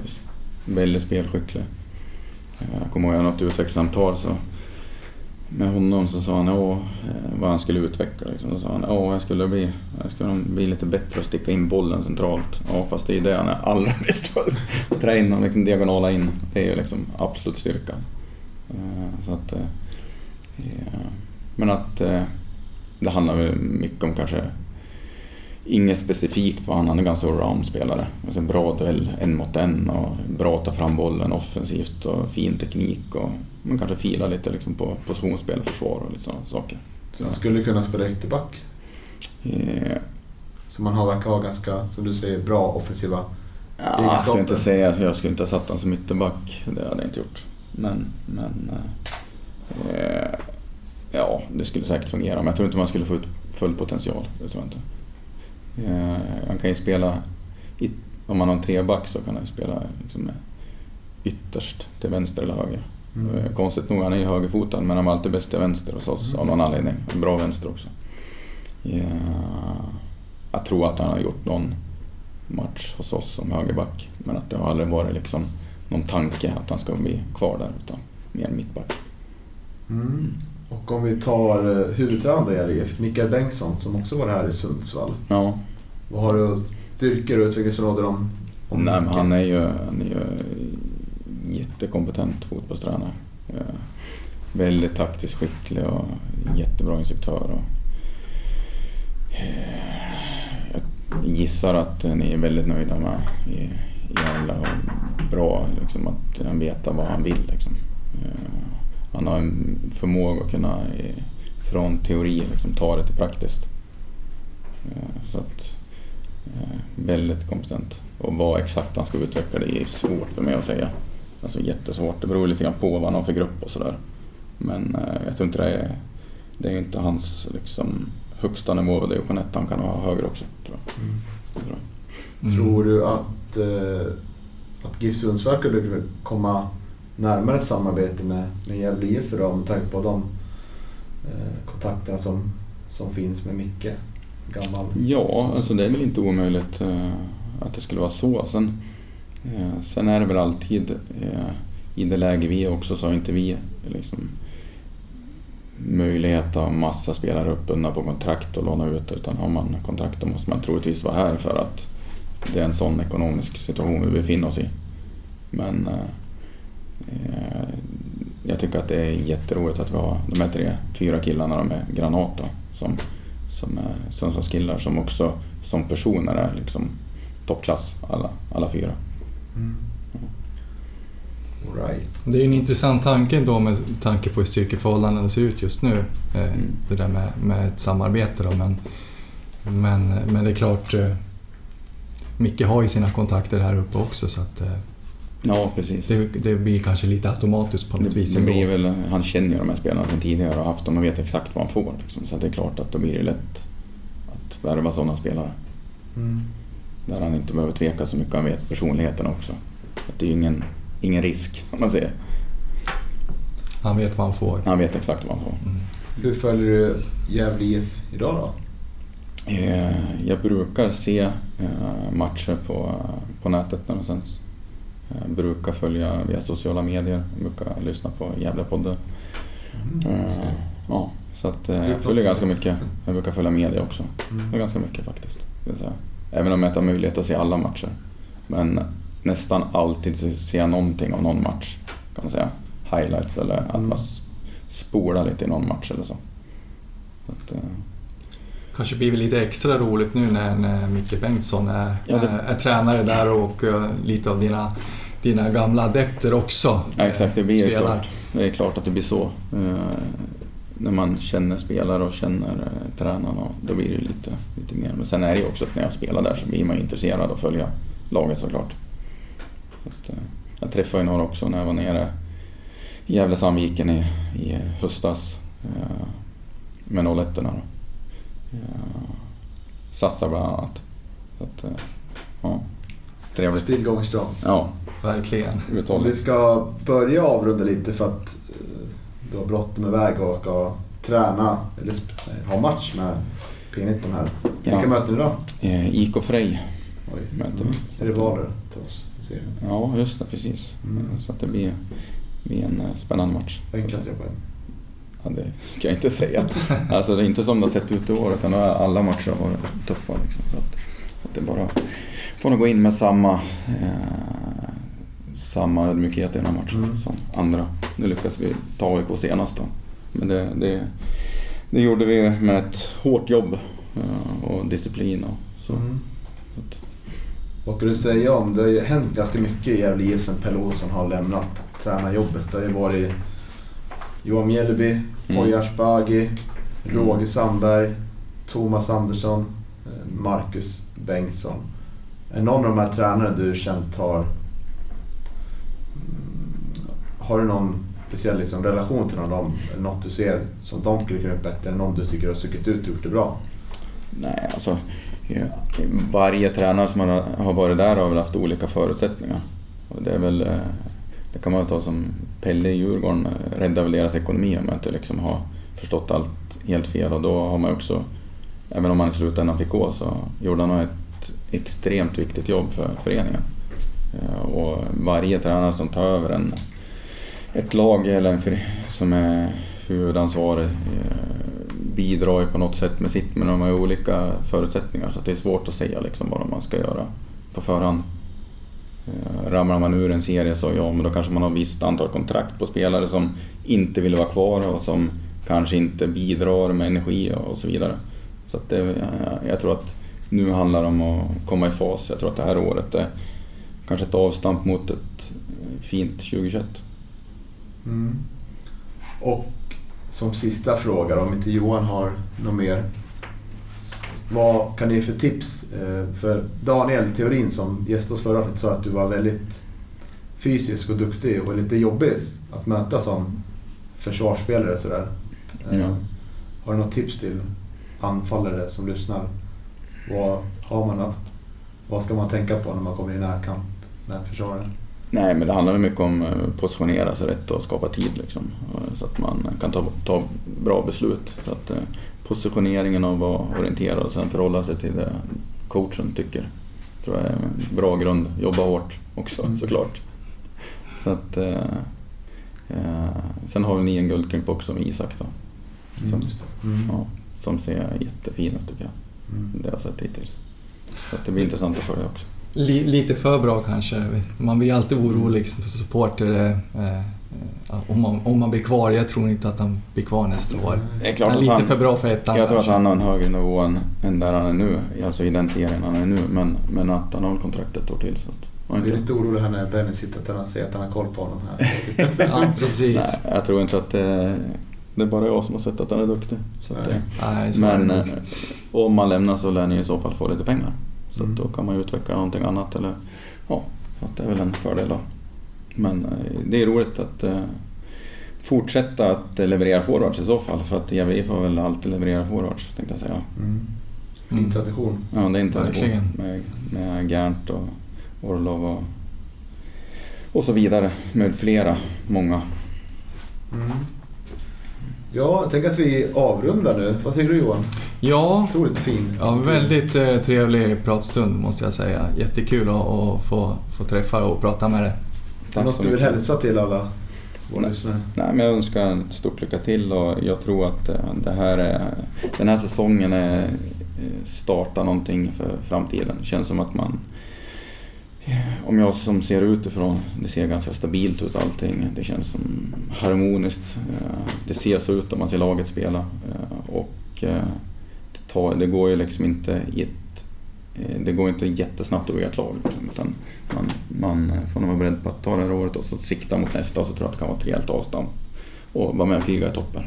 Väldigt spelskicklig. Eh, Jag kommer ihåg något utvecklingssamtal så med honom så sa han åh, eh, vad han skulle utveckla. Liksom. Så sa han åh, jag skulle bli, jag skulle bli lite bättre att sticka in bollen centralt. Ja, fast det är ju det han är allra <laughs> bäst på. Att Trä in och liksom diagonala in. Det är ju liksom absolut styrkan. Eh, så att, eh, ja. Men att det handlar väl mycket om kanske Inget specifikt på han, han är ganska allround-spelare. Alltså bra duell en mot en och bra att ta fram bollen offensivt och fin teknik och man kanske filar lite liksom på positionsspel, försvar och lite sådana saker. Så han skulle kunna spela ytterback. Eh, Så man har, verkar ha ganska, som du säger, bra offensiva Ja, jag skulle inte säga jag skulle inte ha satt honom som ytterback. Det hade jag inte gjort. Men, men eh, ja, det skulle säkert fungera. Men jag tror inte man skulle få ut full potential. Det tror jag inte. Eh, han kan ju spela, om man har en treback så kan han ju spela liksom ytterst till vänster eller höger. Mm. Eh, Konstigt nog, han är ju högerfotad men han var alltid bäst till vänster hos oss av någon anledning. Bra vänster också. Ja, jag tror att han har gjort någon match hos oss som högerback. Men att det har aldrig varit liksom någon tanke att han ska bli kvar där utan mer mittback. Mm. Och om vi tar eh, huvudtränaren i LIF, Mikael Bengtsson, som också var här i Sundsvall. Ja, Vad har du styrkor och utvecklingsområden om, om nej, men han är ju han är ju jättekompetent fotbollstränare. Väldigt taktiskt skicklig och jättebra instruktör. Och, jag gissar att ni är väldigt nöjda med och bra liksom, att han vet vad han vill. Liksom. Eh, Han har en förmåga att kunna i- från teori liksom, ta det till praktiskt. Eh, Så att, eh, väldigt kompetent. Och vad exakt han ska utveckla det är svårt för mig att säga. Alltså jättesvårt. Det beror lite grann på vad han har för grupp och sådär. Men eh, jag tror inte det är, det är inte hans liksom, högsta nivå. Det är Jeanette han kan ha högre också. Tror jag. Mm. Jag tror. Mm. Tror du att, eh, att GIF Sundsvall skulle komma närmare ett samarbete med, med Gävle IF idag med tanke på de eh, kontakterna som, som finns med Micke? Gammal. Ja, alltså det är väl inte omöjligt eh, att det skulle vara så. Sen, eh, sen är det väl alltid eh, i det läge vi är också så har inte vi liksom, möjlighet att ha massa spelare uppbundna på kontrakt och låna ut utan har man kontrakt då måste man troligtvis vara här för att det är en sån ekonomisk situation vi befinner oss i. Men eh, jag tycker att det är jätteroligt att vi har de här tre, fyra killarna de är Granata som, som är Sundsvallskillar som också som personer är liksom toppklass alla, alla fyra. Mm. All right. Det är en intressant tanke då med tanke på hur styrkeförhållandena ser ut just nu. eh, Mm. Det där med, med ett samarbete då. Men, men, men det är klart, eh, Micke har ju sina kontakter här uppe också så att eh, Ja, precis. det, det blir kanske lite automatiskt på något Det, vis det blir väl, han känner ju de här spelarna sedan tidigare och haft dem och vet exakt vad han får. Liksom. Så att det är klart att då blir det lätt att värva sådana spelare. Mm. Där han inte behöver tveka så mycket, han vet personligheten också. Att det är ju ingen, ingen risk, om man säger. Han vet vad han får. Han vet exakt vad han får. Mm. Hur följer du Gävle IF idag då? Eh, Jag brukar se eh, matcher på, på nätet när de sänds. Jag brukar följa via sociala medier, jag brukar lyssna på Gävlepodden. Mm. Eh, Ja, så att eh, jag följer ganska mycket. Jag brukar följa media också. Mm. Ganska mycket faktiskt. Även om jag inte har möjlighet att se alla matcher. Men nästan alltid ser jag någonting av någon match. Kan man säga. Highlights eller att Mm. man spolar lite i någon match eller så. så att, eh, Kanske blir lite extra roligt nu när, när Micke Bengtsson är, Ja, det- är, är tränare där och eh, lite av dina, dina gamla adepter också Ja, exakt, det blir spelar. klart. det är klart att det blir så. Eh, när man känner spelare och känner eh, tränarna, då blir det lite, lite mer. Men sen är det ju också att när jag spelar där så blir man ju intresserad av att följa laget såklart. Så att, jag träffade ju några också när jag var nere i Gävle-Sandviken i, i höstas med 01 då. Sassa bland annat. Så att, eh, ja, trevligt. Still going strong. Ja, Verkligen. Vi ska börja avrunda lite för att eh, du har bråttom iväg och ska träna, eller ha match med P19 här. Vilka Ja. möten idag? Eh, IK Frej möter Mm. vi. Rivaler till oss i serien. Ja, just det. Precis. Mm. Så att det blir, blir en spännande match. Enkla tre poäng. Ja, det ska jag inte säga. Alltså det är inte som det har sett ut i år utan alla matcher har varit tuffa. Liksom. Så att, så att det bara får nog gå in med samma, eh, samma ödmjukhet i den här matchen Mm. som andra. Nu lyckas vi ta AIK senast då. Men det, det, det gjorde vi med ett hårt jobb eh, och disciplin. Och så. Mm. Så att, Vad kan du säga om, det har ju hänt ganska mycket i Gävle IF sen Pelle Olsson har lämnat tränarjobbet. Det har ju varit Johan Mjällby, Mm. Poya Asbaghi, Mm. Roger Sandberg, Thomas Andersson, eh, Marcus Bengtsson. Är någon av de här tränarna du känt har... Mm, Har du någon speciell liksom, relation till någon av dem? Något du ser som de skulle kunna göra bättre? Eller någon du tycker har stuckit ut och gjort det bra? Nej, alltså varje tränare som har, har varit där har väl haft olika förutsättningar. Och det är väl, eh, det kan man ta som Pelle i Djurgården eh, räddar räddade väl deras ekonomi om jag inte liksom har förstått allt helt fel och då har man också, även om han i slutändan fick gå, så gjorde han ett extremt viktigt jobb för föreningen. Eh, och varje tränare som tar över en, ett lag eller en som är huvudansvarig eh, bidrar ju på något sätt med sitt men de har ju olika förutsättningar så det är svårt att säga liksom vad man ska göra på förhand. Eh, ramlar man ur en serie så ja, men då kanske man har visst antal kontrakt på spelare som inte vill vara kvar och som kanske inte bidrar med energi och så vidare. Så att det, eh, jag tror att nu handlar det om att komma i fas. Jag tror att det här året är kanske ett avstamp mot ett eh, fint 2021. Mm. Och som sista fråga, om inte Johan har något mer. Vad kan ni ge för tips? Eh, För Daniel Theorin som gästade oss förra avsnittet sa att du var väldigt fysisk och duktig och lite jobbig att möta som försvarsspelare. Sådär. Eh, Ja. Har du något tips till anfallare som lyssnar? Vad, har man, då? vad ska man tänka på när man kommer i närkamp med försvararen? Nej, men det handlar mycket om att positionera sig rätt och skapa tid liksom. Eh, Så att man kan ta, ta bra beslut. Så att, eh, positioneringen och vara orienterad och sen förhålla sig till det coachen tycker. tror jag är en bra grund. Jobba hårt också Mm. såklart. Så att, eh, eh, sen har vi ni en guldklimp också med Isak då. Som, just det. Mm. ja, som ser jättefin ut tycker jag. Mm. Det har jag sett hittills. Så att det blir intressant att följa också. Li, lite för bra kanske. Man blir alltid orolig som supporter eh, eh, om, man, om man blir kvar. Jag tror inte att han blir kvar nästa år. Det är klart Han är att lite han, för bra för ettan Jag tror att han har en högre nivå än, än där han är nu, alltså i den serien han är nu. Men, men att han har väl kontrakt ett år till. Så att, Jag blir inte, lite orolig här när Benny sitter och säger att han har koll på honom här. <laughs> Ja, precis. nej, jag tror inte att det, det är bara jag som har sett att han är duktig. Så att, Nej. det- Nej, så är det men eh, om man lämnar så lär ni i så fall få lite pengar. Så Mm. att då kan man ju utveckla någonting annat. Eller, ja, så att det är väl en fördel då. Men eh, det är roligt att eh, fortsätta att leverera forwards i så fall. För att JVI får väl alltid leverera forwards tänkte jag säga. Mm. Mm. tradition. Ja, det är inte Verkligen. med, med Gernt och Orlov och, och så vidare. Med flera, många. Mm. Ja, jag tänker att vi avrundar nu. Vad säger du Johan? Ja, Otroligt fin. ja väldigt eh, trevlig pratstund måste jag säga. Jättekul att, att få, få träffa och prata med dig. Tack Något så du vill hälsa till alla våra Nej. lyssnare? Nej, men jag önskar ett stort lycka till och jag tror att eh, det här är, den här säsongen är, eh, startar någonting för framtiden. Det känns som att man, Eh, om jag som ser utifrån, det ser ganska stabilt ut allting. Det känns som harmoniskt. Eh, det ser så ut om man ser laget spela. Eh, och det, tar, det går ju liksom inte i ett det går inte jättesnabbt att bygga ett lag. Liksom, utan man, man får nog vara beredd på att ta det här året och så sikta mot nästa så tror jag att det kan vara ett rejält avstamp. Och vara med och kriga i toppen.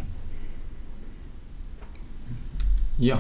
Ja,